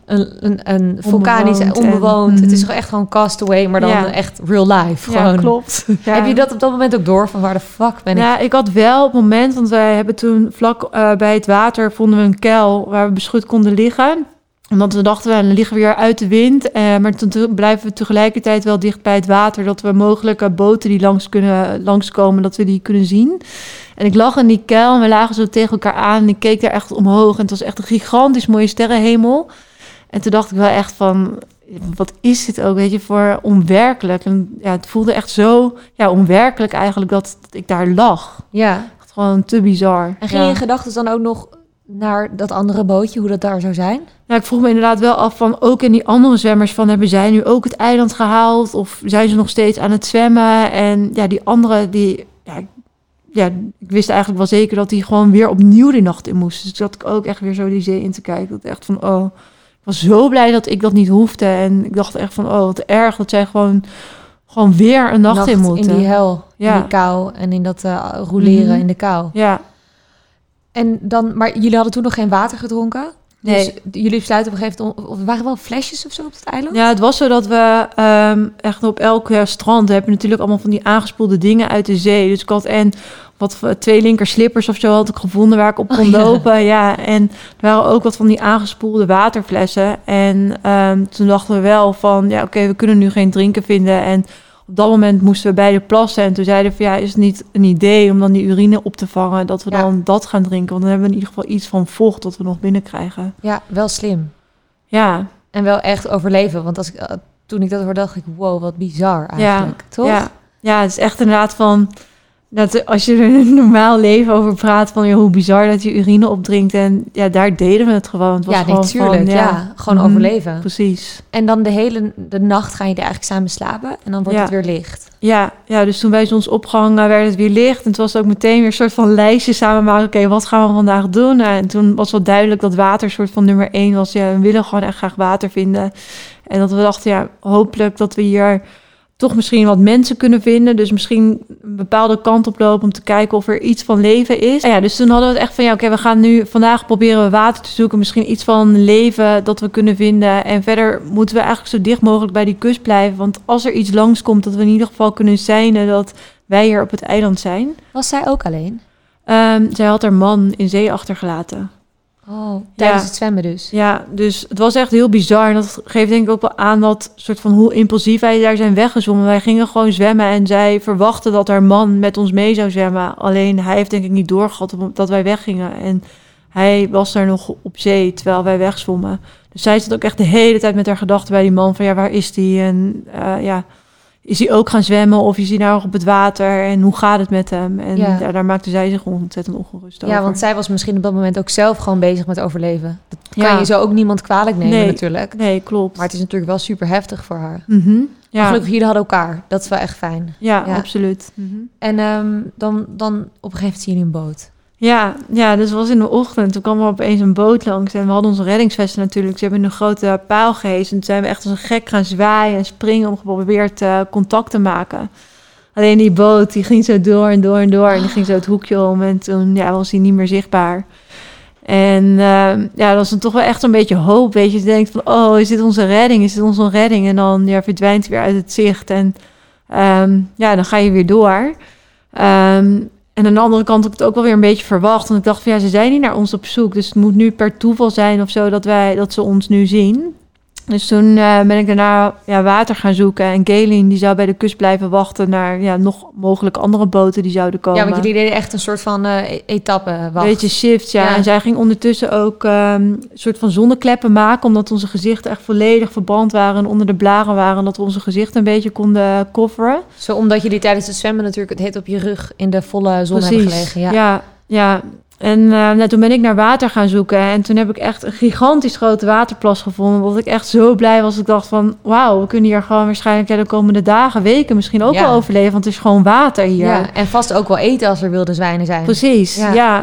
een, een, een vulkanisch Onbewoond en-. Het is Mhm. echt gewoon castaway, maar dan Ja. echt real life. Ja, Gewoon. klopt. Ja. Heb je dat op dat moment ook door van waar de fuck ben ik? Ja, ik had wel op het moment, want wij hebben toen vlak eh, bij het water vonden we een kuil waar we beschut konden liggen. Omdat we dachten, we liggen we weer uit de wind. eh, maar toen blijven we tegelijkertijd wel dicht bij het water. Dat we mogelijke boten die langs kunnen, langskomen, dat we die kunnen zien. En ik lag in die kuil en we lagen zo tegen elkaar aan. En ik keek daar echt omhoog. En het was echt een gigantisch mooie sterrenhemel. En toen dacht ik wel echt van, wat is dit ook, weet je, voor onwerkelijk. En ja, het voelde echt zo ja, onwerkelijk eigenlijk dat, dat ik daar lag. Ja. Echt gewoon te bizar. En ging ja. je in gedachten dan ook nog naar dat andere bootje, hoe dat daar zou zijn? Ja, ik vroeg me inderdaad wel af van, ook in die andere zwemmers, van hebben zij nu ook het eiland gehaald? Of zijn ze nog steeds aan het zwemmen? En ja, die andere, die, ja, ja, ik wist eigenlijk wel zeker dat hij gewoon weer opnieuw die nacht in moest. Dus dat ik ook echt weer zo die zee in te kijken. Dat echt van, oh, ik was zo blij dat ik dat niet hoefde. En ik dacht echt van, oh, wat erg dat zij gewoon, gewoon weer een nacht, in moeten. In die hel, Ja. in die kou en in dat eh roleren Mhm. in de kou. Ja, En dan, maar jullie hadden toen nog geen water gedronken? Dus Nee. jullie besluiten op een gegeven moment... om- Er waren wel flesjes of zo op het eiland? Ja, het was zo dat we ehm, echt op elk eh, strand hebben natuurlijk allemaal van die aangespoelde dingen uit de zee. Dus ik had en wat twee linker slippers of zo had ik gevonden waar ik op kon Oh, ja. lopen. Ja, en er waren ook wat van die aangespoelde waterflessen. En ehm, toen dachten we wel van, ja oké, we kunnen nu geen drinken vinden. En op dat moment moesten we bij de plassen. En toen zeiden we van, ja, is het niet een idee om dan die urine op te vangen? Dat we Ja. dan dat gaan drinken. Want dan hebben we in ieder geval iets van vocht dat we nog binnenkrijgen. Ja, wel slim. Ja, En wel echt overleven. Want als ik, eh, toen ik dat hoorde, dacht ik... Wow, wat bizar eigenlijk. Toch? Ja, ja, het is echt inderdaad van... Dat als je er in een normaal leven over praat... van joh, hoe bizar dat je urine opdrinkt. En ja, daar deden we het gewoon. Het was Ja, natuurlijk. ja. gewoon Mhm, overleven. Precies. En dan de hele de nacht gaan je er eigenlijk samen slapen. En dan wordt Ja. het weer licht. Ja, ja, dus toen bij zonsopgang eh, werd het weer licht. En het was ook meteen weer een soort van lijstje samen maken. Oké, wat gaan we vandaag doen? Nou, en toen was wel duidelijk dat water soort van nummer één was. Ja, we willen gewoon echt graag water vinden. En dat we dachten, ja, hopelijk dat we hier toch misschien wat mensen kunnen vinden. Dus misschien een bepaalde kant op lopen om te kijken of er iets van leven is. En ja, dus toen hadden we het echt van, ja, oké, we gaan nu vandaag proberen we water te zoeken. Misschien iets van leven dat we kunnen vinden. En verder moeten we eigenlijk zo dicht mogelijk bij die kust blijven. Want als er iets langskomt, dat we in ieder geval kunnen zijn dat wij hier op het eiland zijn. Was zij ook alleen? Ehm, zij had haar man in zee achtergelaten. Oh, tijdens Ja. het zwemmen dus. Ja, dus het was echt heel bizar. En dat geeft denk ik ook wel aan dat soort van hoe impulsief wij daar zijn weggezwommen. Wij gingen gewoon zwemmen en zij verwachtte dat haar man met ons mee zou zwemmen. Alleen hij heeft denk ik niet doorgehad dat wij weggingen. En hij was daar nog op zee terwijl wij wegzwommen. Dus zij zat ook echt de hele tijd met haar gedachten bij die man van ja, waar is die? En eh, ja, is hij ook gaan zwemmen of is hij nou op het water? En hoe gaat het met hem? En Ja. daar maakte zij zich ontzettend ongerust over. Ja, want zij was misschien op dat moment ook zelf gewoon bezig met overleven. Dat kan Ja. je zo ook niemand kwalijk nemen Nee. natuurlijk. Nee, klopt. Maar het is natuurlijk wel super heftig voor haar. Ja. Gelukkig, jullie hadden elkaar. Dat is wel echt fijn. Ja, absoluut. Mhm. En ehm, dan, dan op een gegeven moment zien jullie een boot. Ja, ja, dus was in de ochtend. Toen kwam er opeens een boot langs. En we hadden onze reddingsvesten natuurlijk. Ze hebben een grote paal gehezen. En toen zijn we echt als een gek gaan zwaaien en springen... om geprobeerd eh, contact te maken. Alleen die boot, die ging zo door en door en door. En die ging zo het hoekje om. En toen ja, was hij niet meer zichtbaar. En ehm, ja, dat was dan toch wel echt een beetje hoop. Weet je, je denkt van, oh, is dit onze redding? Is dit onze redding? En dan ja, verdwijnt hij weer uit het zicht. En ehm, ja, dan ga je weer door. Ehm, en aan de andere kant had ik het ook wel weer een beetje verwacht. Want ik dacht van ja, ze zijn niet naar ons op zoek. Dus het moet nu per toeval zijn of zo dat, wij, dat ze ons nu zien. Dus toen eh, ben ik daarna ja, water gaan zoeken. En Galen die zou bij de kust blijven wachten naar ja, nog mogelijk andere boten die zouden komen. Ja, want jullie deden echt een soort van eh, e- etappe wacht. Beetje shift, ja. Ja. En zij ging ondertussen ook ehm, een soort van zonnekleppen maken... omdat onze gezichten echt volledig verbrand waren... en onder de blaren waren... dat we onze gezichten een beetje konden coveren. Zo omdat jullie tijdens het zwemmen natuurlijk het heet op je rug in de volle zon hebben gelegen. Ja. ja. ja. En eh, nou, toen ben ik naar water gaan zoeken. En toen heb ik echt een gigantisch grote waterplas gevonden. Wat ik echt zo blij was. Ik dacht van, wauw, we kunnen hier gewoon waarschijnlijk ja, de komende dagen, weken misschien ook Ja. wel overleven. Want het is gewoon water hier. Ja, En vast ook wel eten als er wilde zwijnen zijn. Precies, Ja. ja.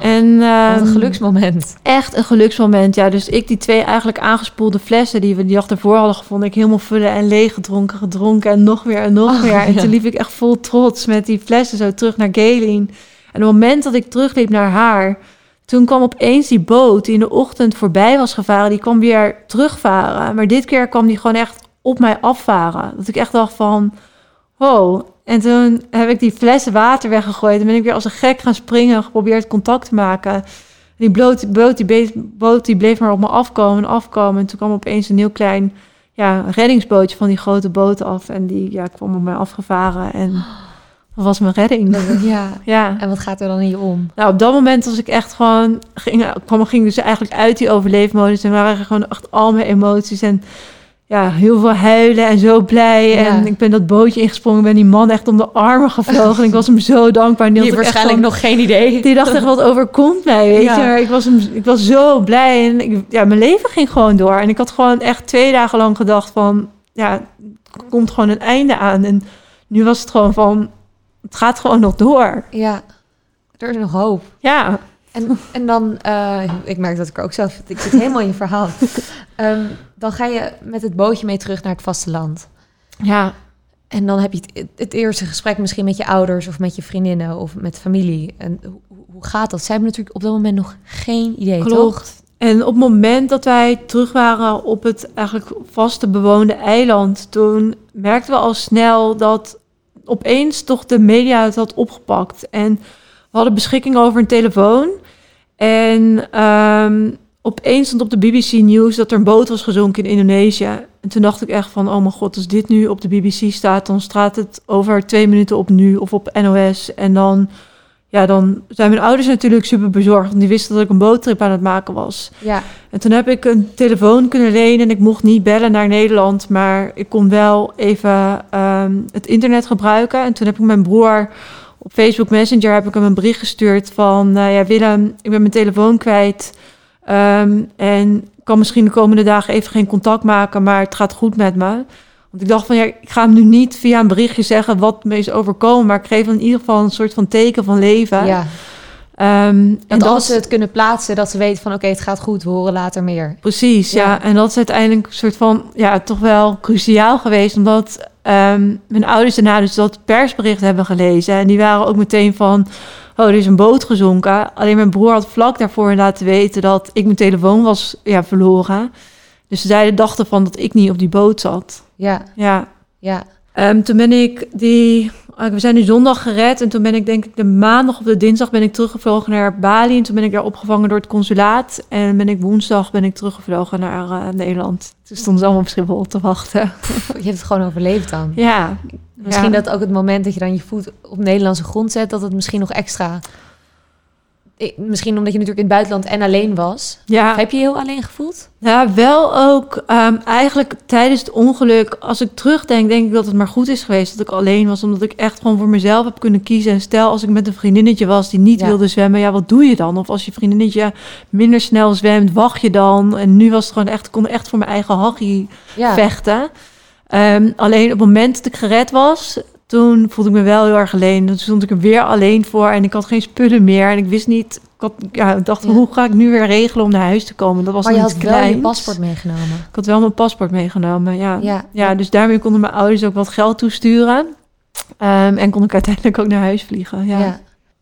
En, Wat een ehm, geluksmoment. Echt een geluksmoment, ja. Dus ik die twee eigenlijk aangespoelde flessen die we die dag ervoor hadden gevonden, ik helemaal vullen en leeg gedronken, gedronken en nog weer en nog Oh, weer. En toen liep ik echt vol trots met die flessen zo terug naar Galeen. En op het moment dat ik terugliep naar haar, toen kwam opeens die boot die in de ochtend voorbij was gevaren, die kwam weer terugvaren. Maar dit keer kwam die gewoon echt op mij afvaren. Dat ik echt dacht van, wow. En toen heb ik die flessen water weggegooid. En ben ik weer als een gek gaan springen, geprobeerd contact te maken. Die boot, die boot die bleef maar op me afkomen en afkomen. En toen kwam opeens een heel klein ja, reddingsbootje van die grote boot af. En die ja, kwam op mij afgevaren. En dat was mijn redding. Ja. Ja. En wat gaat er dan in je om? Nou, op dat moment was ik echt gewoon... Ging, kwam, ging dus eigenlijk uit die overleefmodus. En waren gewoon echt al mijn emoties. En ja, heel veel huilen en zo blij. Ja. En ik ben dat bootje ingesprongen. ben die man echt om de armen gevlogen. en ik was hem zo dankbaar. Die had waarschijnlijk van- nog geen idee. die dacht echt, wat overkomt mij, weet Ja. je. Maar ik was, hem, ik was zo blij en ik, ja, mijn leven ging gewoon door. En ik had gewoon echt twee dagen lang gedacht van... Ja, er komt gewoon een einde aan. En nu was het gewoon van... het gaat gewoon nog door. Ja, er is nog hoop. Ja, En, en dan, eh, ik merk dat ik er ook zelf, ik zit helemaal in je verhaal. Ehm, dan ga je met het bootje mee terug naar het vasteland. ja. En dan heb je het, het eerste gesprek misschien met je ouders of met je vriendinnen of met familie. En hoe, hoe gaat dat? Zij hebben natuurlijk op dat moment nog geen idee, toch? Klopt. En op het moment dat wij terug waren op het eigenlijk vaste bewoonde eiland, toen merkten we al snel dat opeens toch de media het had opgepakt. En we hadden beschikking over een telefoon. En ehm, opeens stond op de BBC News dat er een boot was gezonken in Indonesië. En toen dacht ik echt van, oh mijn god, als dit nu op de BBC staat, dan staat het over twee minuten op nu of op NOS. En dan, ja, dan zijn mijn ouders natuurlijk super bezorgd, want die wisten dat ik een boottrip aan het maken was. Ja, En toen heb ik een telefoon kunnen lenen en ik mocht niet bellen naar Nederland, maar ik kon wel even ehm, het internet gebruiken. En toen heb ik mijn broer op Facebook Messenger heb ik hem een bericht gestuurd van, eh, ja Willem, ik ben mijn telefoon kwijt Ehm, en kan misschien de komende dagen even geen contact maken, maar het gaat goed met me. Want ik dacht van ja, ik ga hem nu niet via een berichtje zeggen wat me is overkomen, maar ik geef hem in ieder geval een soort van teken van leven. ja. Ehm, En dat als ze het kunnen plaatsen, dat ze weten van oké, het gaat goed, we horen later meer. Precies, ja. Ja. En dat is uiteindelijk een soort van, ja, toch wel cruciaal geweest. Omdat ehm, mijn ouders daarna dus dat persbericht hebben gelezen. En die waren ook meteen van, oh, er is een boot gezonken. Alleen mijn broer had vlak daarvoor laten weten dat ik mijn telefoon was ja, verloren. Dus ze zeiden, dachten van dat ik niet op die boot zat. Ja, Ja. ja, Ehm, toen ben ik die... ah, We zijn nu zondag gered en toen ben ik denk ik de maandag of de dinsdag ben ik teruggevlogen naar Bali. En toen ben ik daar opgevangen door het consulaat. En ben ik woensdag ben ik teruggevlogen naar eh, Nederland. Toen stonden ze allemaal op Schiphol te wachten. je hebt het gewoon overleefd dan. Ja. Misschien ja. dat ook het moment dat je dan je voet op Nederlandse grond zet, dat het misschien nog extra... Misschien omdat je natuurlijk in het buitenland en alleen was. Ja, Heb je je heel alleen gevoeld? ja wel ook ehm, eigenlijk tijdens het ongeluk. Als ik terugdenk, denk ik dat het maar goed is geweest dat ik alleen was. Omdat ik echt gewoon voor mezelf heb kunnen kiezen. En stel als ik met een vriendinnetje was die niet Ja. wilde zwemmen. Ja, wat doe je dan? Of als je vriendinnetje minder snel zwemt, wacht je dan? En nu was het gewoon echt, ik kon echt voor mijn eigen hachie Ja. vechten. Ehm, alleen op het moment dat ik gered was, toen voelde ik me wel heel erg alleen. Toen stond ik er weer alleen voor en ik had geen spullen meer. En ik wist niet, ik, had, ja, ik dacht, Ja. hoe ga ik nu weer regelen om naar huis te komen? Dat was Maar je had wel je paspoort meegenomen. Ik had wel mijn paspoort meegenomen, ja. ja. Ja. dus daarmee konden mijn ouders ook wat geld toesturen. Ehm, en kon ik uiteindelijk ook naar huis vliegen, ja. Ja.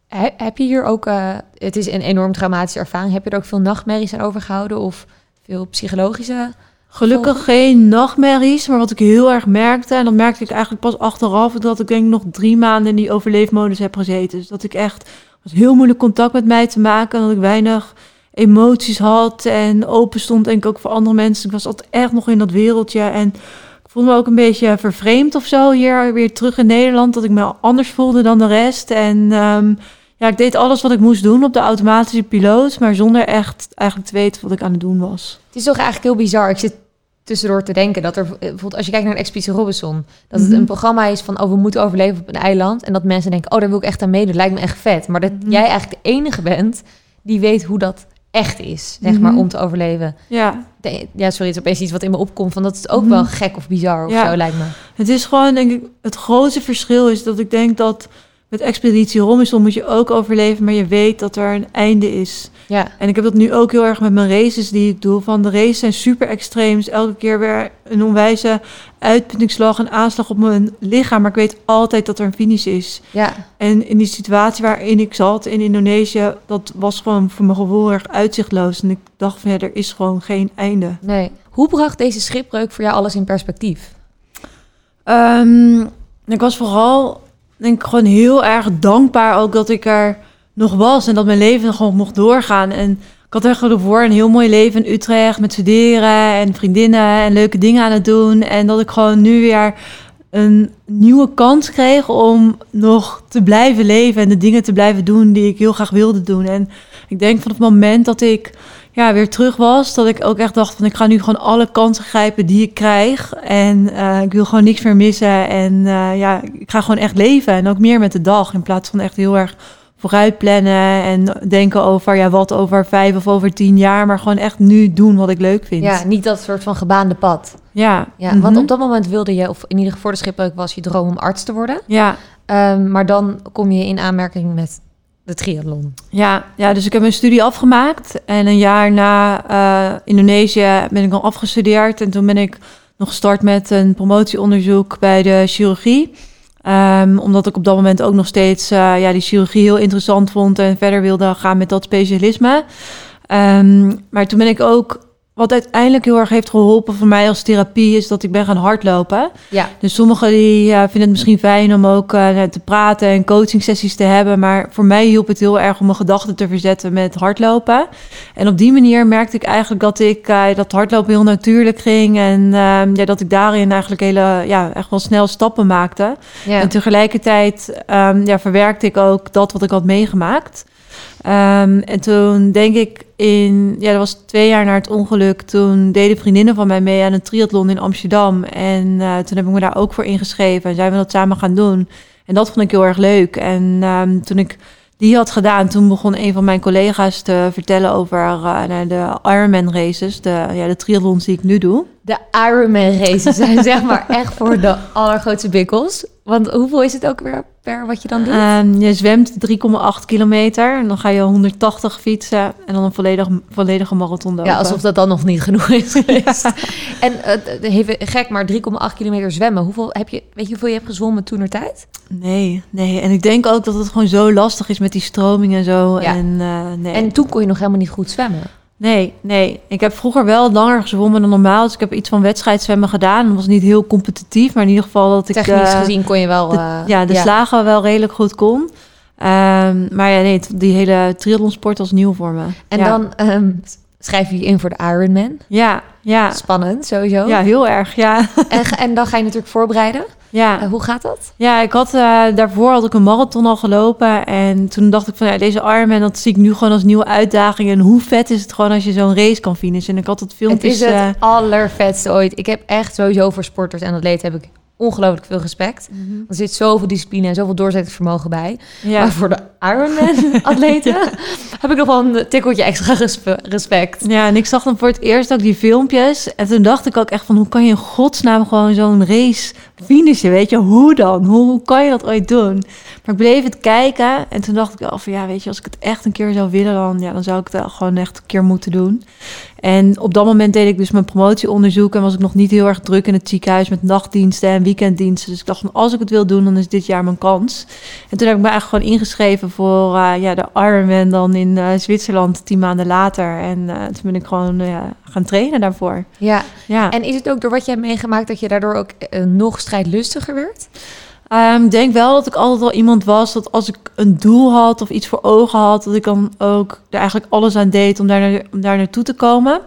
He- heb je hier ook, eh, het is een enorm traumatische ervaring, heb je er ook veel nachtmerries aan overgehouden of veel psychologische? Gelukkig geen nachtmerries, maar wat ik heel erg merkte, en dat merkte ik eigenlijk pas achteraf, dat ik denk nog drie maanden in die overleefmodus heb gezeten. Dus dat ik echt was heel moeilijk contact met mij te maken, dat ik weinig emoties had en open stond denk ik ook voor andere mensen. Ik was altijd echt nog in dat wereldje en ik voelde me ook een beetje vervreemd of zo hier weer terug in Nederland, dat ik me anders voelde dan de rest. En ehm, ja, ik deed alles wat ik moest doen op de automatische piloot, maar zonder echt eigenlijk te weten wat ik aan het doen was. Het is toch eigenlijk heel bizar. Ik zit tussendoor te denken dat er eh, bijvoorbeeld als je kijkt naar de Expeditie Robinson, dat het Mhm. een programma is van oh we moeten overleven op een eiland en dat mensen denken oh daar wil ik echt aan meedoen, lijkt me echt vet. Maar dat Mhm. jij eigenlijk de enige bent die weet hoe dat echt is, zeg maar, Mhm. om te overleven. Ja, De- ja, sorry, het is opeens iets wat in me opkomt van dat is ook wel gek of bizar of Ja. zo lijkt me. Het is gewoon, denk ik, het grootste verschil is dat ik denk dat met Expeditie Robinson moet je ook overleven, maar je weet dat er een einde is. Ja, En ik heb dat nu ook heel erg met mijn races die ik doe. Van de races zijn super extreem. Dus elke keer weer een onwijze uitputtingsslag, een aanslag op mijn lichaam. Maar ik weet altijd dat er een finish is. ja, En in die situatie waarin ik zat in Indonesië, dat was gewoon voor mijn gevoel erg uitzichtloos. En ik dacht van ja, er is gewoon geen einde. nee. Hoe bracht deze schipbreuk voor jou alles in perspectief? Ehm, ik was vooral, denk ik, gewoon heel erg dankbaar ook dat ik er nog was en dat mijn leven gewoon mocht doorgaan. En ik had echt ervoor een heel mooi leven in Utrecht met studeren en vriendinnen en leuke dingen aan het doen. En dat ik gewoon nu weer een nieuwe kans kreeg om nog te blijven leven en de dingen te blijven doen die ik heel graag wilde doen. En ik denk van het moment dat ik ja, weer terug was, dat ik ook echt dacht van ik ga nu gewoon alle kansen grijpen die ik krijg. En eh, ik wil gewoon niks meer missen. En eh, ja, ik ga gewoon echt leven. En ook meer met de dag. In plaats van echt heel erg vooruit plannen en denken over ja, wat over vijf of over tien jaar. Maar gewoon echt nu doen wat ik leuk vind. Ja, niet dat soort van gebaande pad. ja. Ja, Mhm. want op dat moment wilde je, of in ieder geval voor de schipbreuk was je droom om arts te worden. Ja, Ehm, maar dan kom je in aanmerking met de triathlon. Ja, ja, dus ik heb mijn studie afgemaakt. En een jaar na eh, Indonesië ben ik al afgestudeerd. En toen ben ik nog gestart met een promotieonderzoek bij de chirurgie. Ehm, omdat ik op dat moment ook nog steeds eh, ja, die chirurgie heel interessant vond en verder wilde gaan met dat specialisme. Ehm, maar toen ben ik ook wat uiteindelijk heel erg heeft geholpen voor mij als therapie is dat ik ben gaan hardlopen. Ja. Dus sommigen die vinden het misschien fijn om ook uh, te praten en coaching sessies te hebben, maar voor mij hielp het heel erg om mijn gedachten te verzetten met hardlopen. En op die manier merkte ik eigenlijk dat ik uh, dat hardlopen heel natuurlijk ging en uh, ja, dat ik daarin eigenlijk hele ja echt wel snel stappen maakte. Ja. En tegelijkertijd um, ja, verwerkte ik ook dat wat ik had meegemaakt. Um, en toen denk ik in, ja, dat was twee jaar na het ongeluk. Toen deden vriendinnen van mij mee aan een triathlon in Amsterdam. En uh, toen heb ik me daar ook voor ingeschreven en zijn we dat samen gaan doen. En dat vond ik heel erg leuk. En um, toen ik die had gedaan, toen begon een van mijn collega's te vertellen over uh, de Ironman races, de, ja, de triathlons die ik nu doe. De Ironman races zijn zeg maar echt voor de allergrootste bikkels. Want hoeveel is het ook weer per wat je dan doet? Um, je zwemt 3,8 kilometer en dan ga je 180 fietsen en dan een volledig, volledige marathon lopen. Ja, alsof dat dan nog niet genoeg is geweest. ja. En uh, even gek, maar 3,8 kilometer zwemmen. Hoeveel heb je, weet je hoeveel je hebt gezwommen toen er tijd? Nee, nee. En ik denk ook dat het gewoon zo lastig is met die stroming en zo. Ja. En, uh, nee. en toen kon je nog helemaal niet goed zwemmen. Nee, nee. Ik heb vroeger wel langer gezwommen dan normaal. Dus ik heb iets van wedstrijdzwemmen gedaan. Dat was niet heel competitief, maar in ieder geval dat ik... Technisch uh, gezien kon je wel... De, uh, ja, de ja. slagen wel redelijk goed kon. Um, maar ja, nee, die hele triathlonsport was nieuw voor me. En ja. dan um, schrijf je je in voor de Ironman. Ja, ja. Spannend, sowieso. Ja, heel erg, ja. En, en dan ga je natuurlijk voorbereiden. Ja. Uh, hoe gaat dat? Ja, ik had uh, daarvoor had ik een marathon al gelopen en toen dacht ik van ja, deze Ironman dat zie ik nu gewoon als nieuwe uitdaging en hoe vet is het gewoon als je zo'n race kan finishen. En ik had het filmpjes. Het is het uh, allervetste ooit. Ik heb echt sowieso voor sporters en atleten heb ik ongelooflijk veel respect. Mm -hmm. Er zit zoveel discipline en zoveel doorzettingsvermogen bij. Ja. Maar voor de Ironman-atleten ja. heb ik nog wel een tikkeltje extra respect. Ja, en ik zag dan voor het eerst ook die filmpjes. En toen dacht ik ook echt van, hoe kan je in godsnaam gewoon zo'n race finishen? Weet je, hoe dan? Hoe, kan je dat ooit doen? Maar ik bleef het kijken en toen dacht ik wel van, ja, weet je, als ik het echt een keer zou willen, dan, ja, dan zou ik het gewoon echt een keer moeten doen. En op dat moment deed ik dus mijn promotieonderzoek en was ik nog niet heel erg druk in het ziekenhuis met nachtdiensten en weekenddiensten. Dus ik dacht van als ik het wil doen, dan is dit jaar mijn kans. En toen heb ik me eigenlijk gewoon ingeschreven voor uh, ja, de Ironman dan in uh, Zwitserland tien maanden later. En uh, toen ben ik gewoon gaan trainen daarvoor. Ja. ja, en is het ook door wat je hebt meegemaakt dat je daardoor ook nog strijdlustiger werd? Ik um, denk wel dat ik altijd wel iemand was dat als ik een doel had of iets voor ogen had, dat ik dan ook er eigenlijk alles aan deed om daar, naar, om daar naartoe te komen.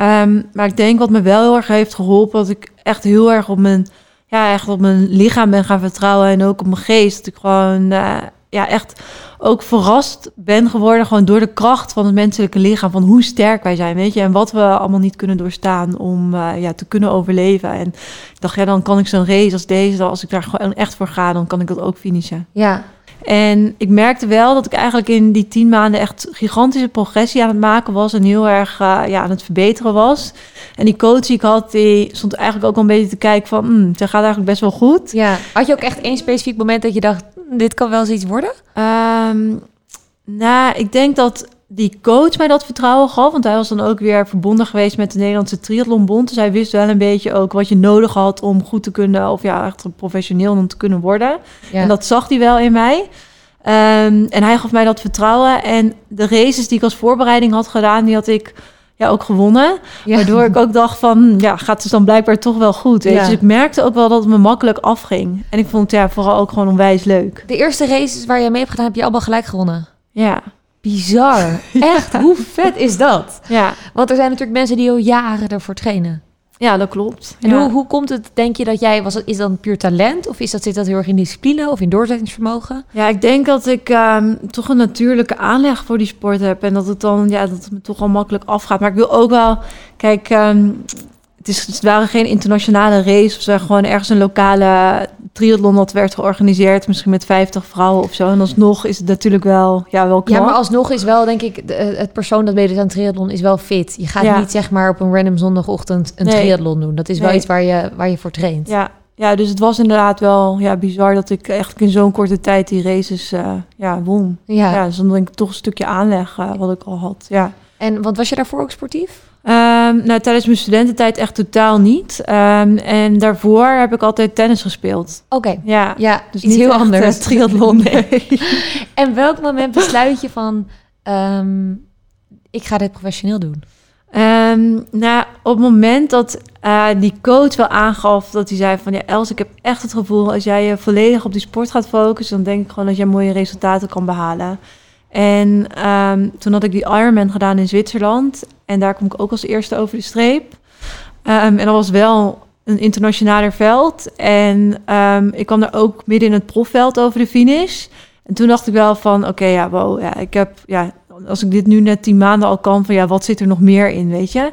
Um, maar ik denk wat me wel heel erg heeft geholpen, dat ik echt heel erg op mijn, ja, echt op mijn lichaam ben gaan vertrouwen en ook op mijn geest. Dat ik gewoon uh, ja, echt ook verrast ben geworden gewoon door de kracht van het menselijke lichaam, van hoe sterk wij zijn, weet je, en wat we allemaal niet kunnen doorstaan om uh, ja, te kunnen overleven. En ik dacht, ja, dan kan ik zo'n race als deze, als ik daar gewoon echt voor ga, dan kan ik dat ook finishen. Ja. En ik merkte wel dat ik eigenlijk in die tien maanden echt gigantische progressie aan het maken was en heel erg uh, ja, aan het verbeteren was. En die coach die ik had, die stond eigenlijk ook al een beetje te kijken van, mm, ze gaat eigenlijk best wel goed. Ja. Had je ook echt één specifiek moment dat je dacht, dit kan wel eens iets worden? Um, nou, ik denk dat die coach mij dat vertrouwen gaf. Want hij was dan ook weer verbonden geweest met de Nederlandse Triathlonbond. Dus hij wist wel een beetje ook wat je nodig had om goed te kunnen... of ja, echt professioneel om te kunnen worden. Ja. En dat zag hij wel in mij. Um, en hij gaf mij dat vertrouwen. En de races die ik als voorbereiding had gedaan, die had ik ja, ook gewonnen. Ja. Waardoor ik ook dacht van, ja, gaat het dus dan blijkbaar toch wel goed. Weet ja. Dus ik merkte ook wel dat het me makkelijk afging. En ik vond het ja, vooral ook gewoon onwijs leuk. De eerste races waar je mee hebt gedaan, heb je allemaal gelijk gewonnen? Ja. Bizar. Echt, hoe vet is dat? Ja. Want er zijn natuurlijk mensen die al jaren ervoor trainen. Ja, dat klopt. En ja. hoe, hoe komt het, denk je, dat jij... Was dat, is dat puur talent? Of is dat, zit dat heel erg in discipline of in doorzettingsvermogen? Ja, ik denk dat ik um, toch een natuurlijke aanleg voor die sport heb. En dat het dan, ja, dat het me toch al makkelijk afgaat. Maar ik wil ook wel... Kijk, um, het, is, het waren geen internationale race. of zo, gewoon ergens een lokale triathlon dat werd georganiseerd. Misschien met 50 vrouwen of zo. En alsnog is het natuurlijk wel, ja, wel knap. Ja, maar alsnog is wel, denk ik, de, het persoon dat meedoet aan triathlon is wel fit. Je gaat Ja. niet zeg maar op een random zondagochtend een Nee. triathlon doen. Dat is wel Nee. iets waar je, waar je voor traint. Ja, ja, dus het was inderdaad wel ja, bizar dat ik echt in zo'n korte tijd die races eh, ja, won. Ja. Ja, dus dan denk ik toch een stukje aanleg eh, wat ik al had. Ja. En want was je daarvoor ook sportief? Ehm, nou, tijdens mijn studententijd echt totaal niet. Ehm, en daarvoor heb ik altijd tennis gespeeld. Oké. Ja, Ja, dus iets niet heel anders. eh, triathlon, nee. En welk moment besluit je van... ehm, ik ga dit professioneel doen? Nou, op het moment dat eh, die coach wel aangaf dat hij zei van ja, Els, ik heb echt het gevoel als jij je volledig op die sport gaat focussen, dan denk ik gewoon dat jij mooie resultaten kan behalen. En ehm, toen had ik die Ironman gedaan in Zwitserland en daar kom ik ook als eerste over de streep. Ehm, en dat was wel een internationaler veld en ehm, ik kwam daar ook midden in het profveld over de finish. En toen dacht ik wel van, oké, ja, wow, ja, ik heb, ja, als ik dit nu net tien maanden al kan, van ja, wat zit er nog meer in, weet je?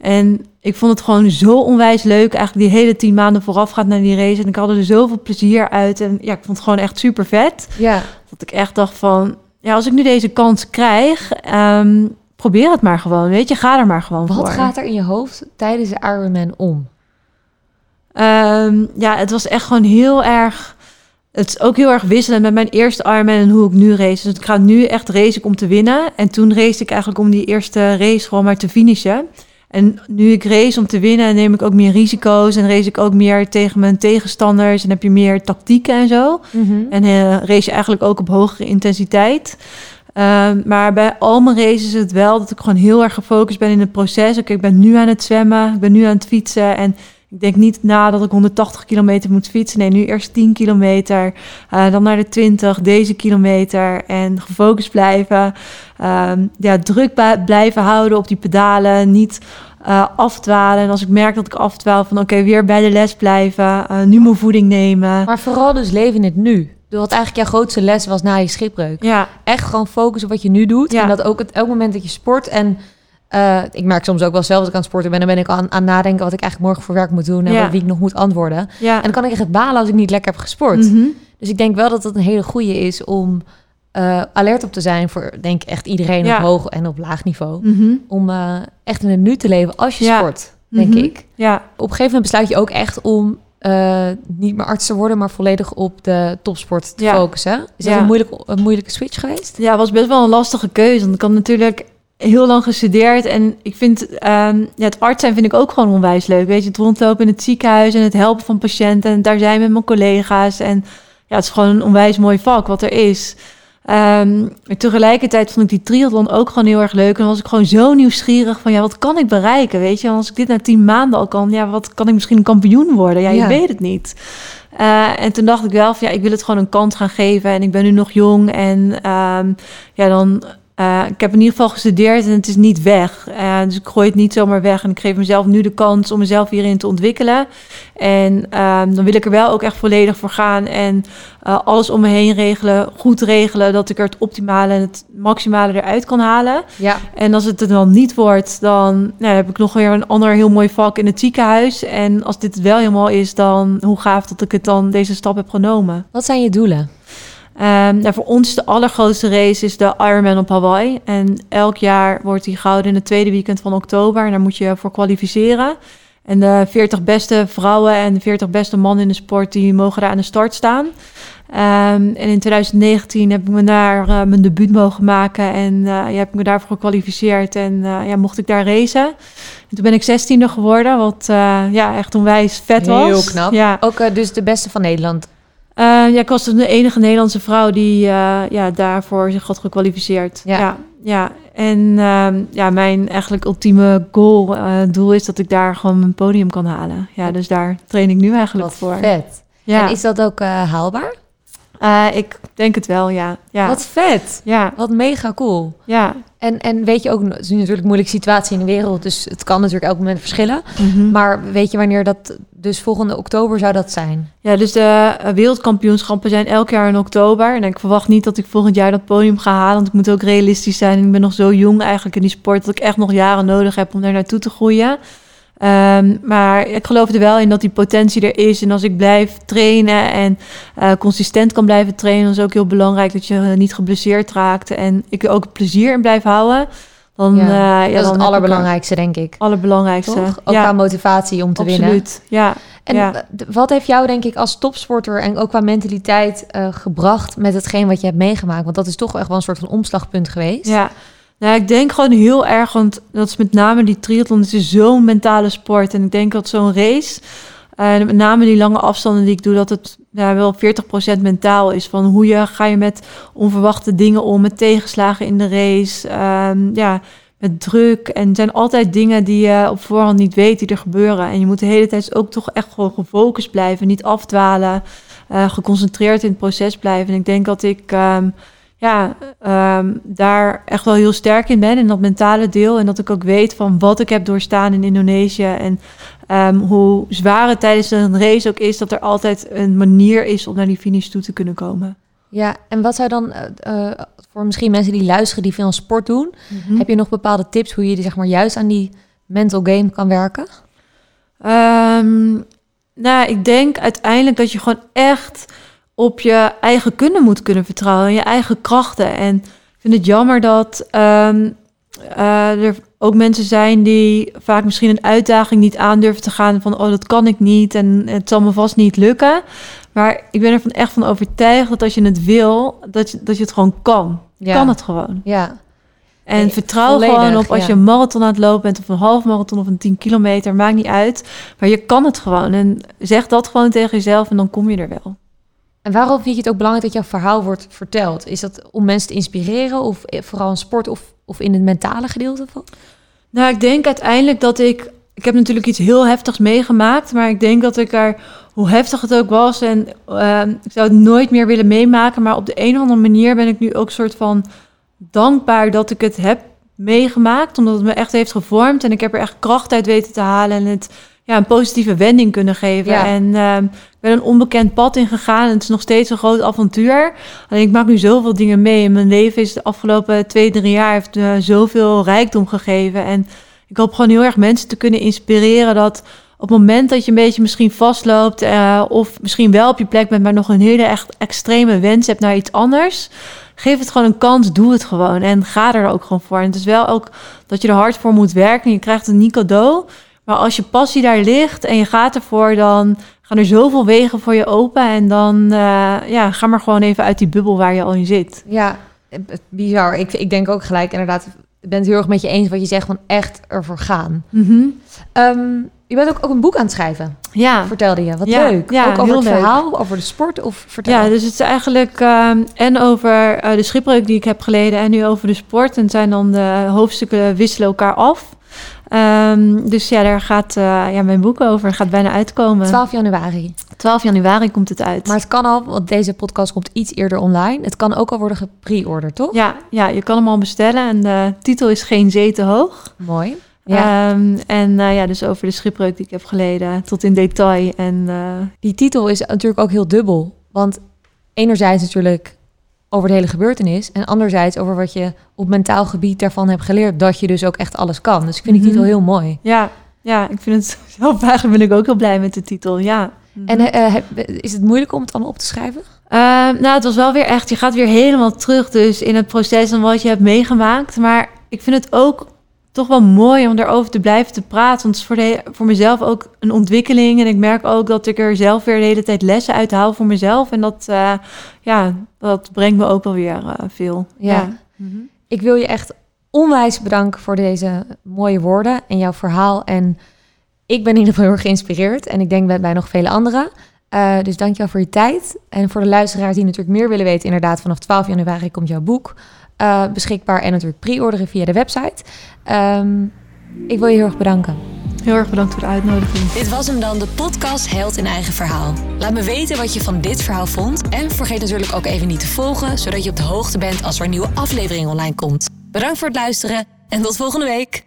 En ik vond het gewoon zo onwijs leuk, eigenlijk die hele tien maanden voorafgaand naar die race. En ik had er zoveel plezier uit en ja, ik vond het gewoon echt super vet. Ja. Dat ik echt dacht van, ja, als ik nu deze kans krijg, ehm, probeer het maar gewoon, weet je, ga er maar gewoon voor. Wat gaat er in je hoofd tijdens de Ironman om? Ehm, ja, het was echt gewoon heel erg. Het is ook heel erg wisselend met mijn eerste Ironman en hoe ik nu race. Dus ik ga nu echt racen om te winnen. En toen race ik eigenlijk om die eerste race gewoon maar te finishen. En nu ik race om te winnen, neem ik ook meer risico's. En race ik ook meer tegen mijn tegenstanders. En heb je meer tactieken en zo. En eh, race je eigenlijk ook op hogere intensiteit. Ehm, maar bij al mijn races is het wel dat ik gewoon heel erg gefocust ben in het proces. Oké, ik ben nu aan het zwemmen, ik ben nu aan het fietsen. En ik denk niet na dat ik 180 kilometer moet fietsen. Nee, nu eerst 10 kilometer, eh, dan naar de 20, deze kilometer. En gefocust blijven. Ehm, ja, druk blijven houden op die pedalen. Niet eh, afdwalen. En als ik merk dat ik afdwaal, van oké, weer bij de les blijven. eh, nu mijn voeding nemen. Maar vooral dus leven in het nu. Dus Wat eigenlijk jouw grootste les was na je schipbreuk. Ja, Echt gewoon focussen op wat je nu doet. Ja. En dat ook het elk moment dat je sport. En eh, ik merk soms ook wel zelf als ik aan het sporten ben. Dan ben ik aan, aan nadenken wat ik eigenlijk morgen voor werk moet doen. En Ja. wat- wie ik nog moet antwoorden. ja. En dan kan ik echt balen als ik niet lekker heb gesport. Mhm. Dus ik denk wel dat het een hele goede is om eh, alert op te zijn voor denk ik echt iedereen Ja. op hoog en op laag niveau. Mhm. Om eh, echt in het nu te leven als je sport, denk Mhm. ik. Ja, Op een gegeven moment besluit je ook echt om niet meer arts te worden, maar volledig op de topsport te Ja. focussen. Is dat Ja. een, moeilijke, een moeilijke switch geweest? Ja, het was best wel een lastige keuze. Want ik had natuurlijk heel lang gestudeerd. En ik vind ehm, ja, het arts zijn vind ik ook gewoon onwijs leuk. Weet je, het rondlopen in het ziekenhuis en het helpen van patiënten. En daar zijn met mijn collega's. En ja, het is gewoon een onwijs mooi vak wat er is. En tegelijkertijd vond ik die triathlon ook gewoon heel erg leuk. En dan was ik gewoon zo nieuwsgierig van, ja, wat kan ik bereiken? Weet je, als ik dit na tien maanden al kan, ja, wat kan ik misschien een kampioen worden? Ja, je Ja. weet het niet. Eh, en toen dacht ik wel van, ja, ik wil het gewoon een kans gaan geven. En ik ben nu nog jong en ehm, ja, dan... eh, ik heb in ieder geval gestudeerd en het is niet weg. Eh, dus ik gooi het niet zomaar weg. En ik geef mezelf nu de kans om mezelf hierin te ontwikkelen. En ehm, dan wil ik er wel ook echt volledig voor gaan. En eh, alles om me heen regelen, goed regelen. Dat ik er het optimale en het maximale eruit kan halen. Ja. En als het er dan niet wordt, dan nou, heb ik nog weer een ander heel mooi vak in het ziekenhuis. En als dit wel helemaal is, dan hoe gaaf dat ik het dan deze stap heb genomen. Wat zijn je doelen? Nou, voor ons de allergrootste race is de Ironman op Hawaii. En elk jaar wordt die gehouden in het tweede weekend van oktober. En daar moet je voor kwalificeren. En de 40 beste vrouwen en de 40 beste mannen in de sport, die mogen daar aan de start staan. Ehm, en in 2019 heb ik me daar eh, mijn debuut mogen maken. En eh, ja, heb ik me daarvoor gekwalificeerd. En eh, ja, mocht ik daar racen. En toen ben ik 16e geworden, wat ja, echt onwijs vet was. Heel knap. Ja. Ook dus de beste van Nederland. Eh, ja, ik was de enige Nederlandse vrouw die eh, ja, daarvoor zich had gekwalificeerd. Ja. Ja, ja. En ehm, ja, mijn eigenlijk ultieme goal, eh, doel is dat ik daar gewoon mijn podium kan halen. Ja, dus daar train ik nu eigenlijk Wat voor. vet. Ja, En is dat ook haalbaar? Eh, ik denk het wel, ja. Ja, Wat vet. ja, Wat mega cool. ja. En, en weet je ook, het is natuurlijk een moeilijke situatie in de wereld, dus het kan natuurlijk elk moment verschillen. Mhm. Maar weet je wanneer dat, dus volgende oktober zou dat zijn? Ja, dus de eh, wereldkampioenschappen zijn elk jaar in oktober. En ik verwacht niet dat ik volgend jaar dat podium ga halen. Want ik moet ook realistisch zijn. Ik ben nog zo jong eigenlijk in die sport... dat ik echt nog jaren nodig heb om daar naartoe te groeien. Ehm, maar ik geloof er wel in dat die potentie er is. En als ik blijf trainen en eh, consistent kan blijven trainen... is ook heel belangrijk dat je eh, niet geblesseerd raakt. En ik er ook plezier in blijf houden. Dan, Ja, eh, ja, dat is dan het ik er- allerbelangrijkste, denk ik. Allerbelangrijkste. Toch? Ook ja, qua motivatie om te winnen. absoluut. Ja. En Ja. wat heeft jou, denk ik, als topsporter en ook qua mentaliteit gebracht met hetgeen wat je hebt meegemaakt? Want dat is toch echt wel een soort van omslagpunt geweest. Ja, nou, ik denk gewoon heel erg, want dat is met name die triathlon, het is zo'n mentale sport. En ik denk dat zo'n race, en met name die lange afstanden die ik doe, dat het ja, wel 40% mentaal is. Van hoe je, ga je met onverwachte dingen om, met tegenslagen in de race, ehm, ja, met druk. En het zijn altijd dingen die je op voorhand niet weet die er gebeuren. En je moet de hele tijd ook toch echt gewoon gefocust blijven, niet afdwalen, eh, geconcentreerd in het proces blijven. En ik denk dat ik... ehm, ja, ehm, daar echt wel heel sterk in ben, in dat mentale deel. En dat ik ook weet van wat ik heb doorstaan in Indonesië. En ehm, hoe zwaar het tijdens een race ook is, dat er altijd een manier is om naar die finish toe te kunnen komen. Ja, en wat zou dan eh, eh, voor misschien mensen die luisteren die veel sport doen, heb je nog bepaalde tips hoe je zeg maar juist aan die mental game kan werken? Ehm, nou, ik denk uiteindelijk dat je gewoon echt op je eigen kunnen moet kunnen vertrouwen. En je eigen krachten. En ik vind het jammer dat ehm, eh, er ook mensen zijn die vaak misschien een uitdaging niet aandurven te gaan. Van, oh, dat kan ik niet en het zal me vast niet lukken. Maar ik ben ervan echt van overtuigd dat als je het wil, dat je, dat je het gewoon kan. Ja. Kan het gewoon. Ja, En Nee, vertrouw gewoon op als ja. je een marathon aan het lopen bent, of een half marathon of een 10 kilometer, maakt niet uit. Maar je kan het gewoon. En zeg dat gewoon tegen jezelf en dan kom je er wel. En waarom vind je het ook belangrijk dat jouw verhaal wordt verteld? Is dat om mensen te inspireren of eh, vooral in sport of, of in het mentale gedeelte van? Nou, ik denk uiteindelijk dat ik. Ik heb natuurlijk iets heel heftigs meegemaakt, maar ik denk dat ik er, hoe heftig het ook was, en ehm, ik zou het nooit meer willen meemaken. Maar op de een of andere manier ben ik nu ook soort van dankbaar dat ik het heb meegemaakt, omdat het me echt heeft gevormd en ik heb er echt kracht uit weten te halen en het ja, een positieve wending kunnen geven. Ja. En ehm, ben een onbekend pad ingegaan en het is nog steeds een groot avontuur. Ik maak nu zoveel dingen mee mijn leven is de afgelopen twee, drie jaar heeft me zoveel rijkdom gegeven. En ik hoop gewoon heel erg mensen te kunnen inspireren dat op het moment dat je een beetje misschien vastloopt eh, of misschien wel op je plek bent, maar nog een hele echt extreme wens hebt naar iets anders, geef het gewoon een kans, doe het gewoon en ga er ook gewoon voor. En het is wel ook dat je er hard voor moet werken. Je krijgt het niet cadeau, maar als je passie daar ligt en je gaat ervoor, dan gaan er zoveel wegen voor je open en dan eh, ja, ga maar gewoon even uit die bubbel waar je al in zit. Ja, bizar. Ik, ik denk ook gelijk inderdaad, ik ben het heel erg met je eens wat je zegt van echt ervoor gaan. Mhm. Ehm, je bent ook, ook een boek aan het schrijven, Ja. vertelde je. Wat Ja, leuk. ja, ook over het leuk. verhaal, over de sport of vertel. Ja, dus het is eigenlijk ehm, en over eh, de schipbreuk die ik heb geleden en nu over de sport. En zijn dan de hoofdstukken wisselen elkaar af. Ehm, dus ja, daar gaat eh, ja, mijn boek over. Gaat bijna uitkomen. 12 januari. 12 januari komt het uit. Maar het kan al, want deze podcast komt iets eerder online. Het kan ook al worden gepre-orderd, toch? ja, ja, je kan hem al bestellen. En de titel is Geen Zee te hoog. Mooi. Ja. Ehm, en eh, ja, dus over de schipbreuk die ik heb geleden tot in detail. En eh, Die titel is natuurlijk ook heel dubbel. Want enerzijds natuurlijk over de hele gebeurtenis. En anderzijds over wat je op mentaal gebied daarvan hebt geleerd. Dat je dus ook echt alles kan. Dus ik vind die Mhm. titel heel mooi. ja, ja, ik vind het zelf eigenlijk ben ik ook heel blij met de titel. Ja. En eh, is het moeilijk om het allemaal op te schrijven? Eh, nou, het was wel weer echt, je gaat weer helemaal terug dus in het proces en wat je hebt meegemaakt. Maar ik vind het ook toch wel mooi om daarover te blijven te praten. Want het is voor, de, voor mezelf ook een ontwikkeling. En ik merk ook dat ik er zelf weer de hele tijd lessen uit haal voor mezelf. En dat, eh, ja, dat brengt me ook wel weer eh, veel. Ja. Mhm. Ik wil je echt onwijs bedanken voor deze mooie woorden en jouw verhaal. En ik ben in ieder geval heel erg geïnspireerd. En ik denk bij, bij nog vele anderen. Eh, dus dank je wel voor je tijd. En voor de luisteraars die natuurlijk meer willen weten, inderdaad, vanaf 12 januari komt jouw boek eh, beschikbaar. En natuurlijk pre-orderen via de website. Ehm, ik wil je heel erg bedanken. Heel erg bedankt voor de uitnodiging. Dit was hem dan, de podcast Held in Eigen Verhaal. Laat me weten wat je van dit verhaal vond. En vergeet natuurlijk ook even niet te volgen, zodat je op de hoogte bent als er een nieuwe aflevering online komt. Bedankt voor het luisteren en tot volgende week.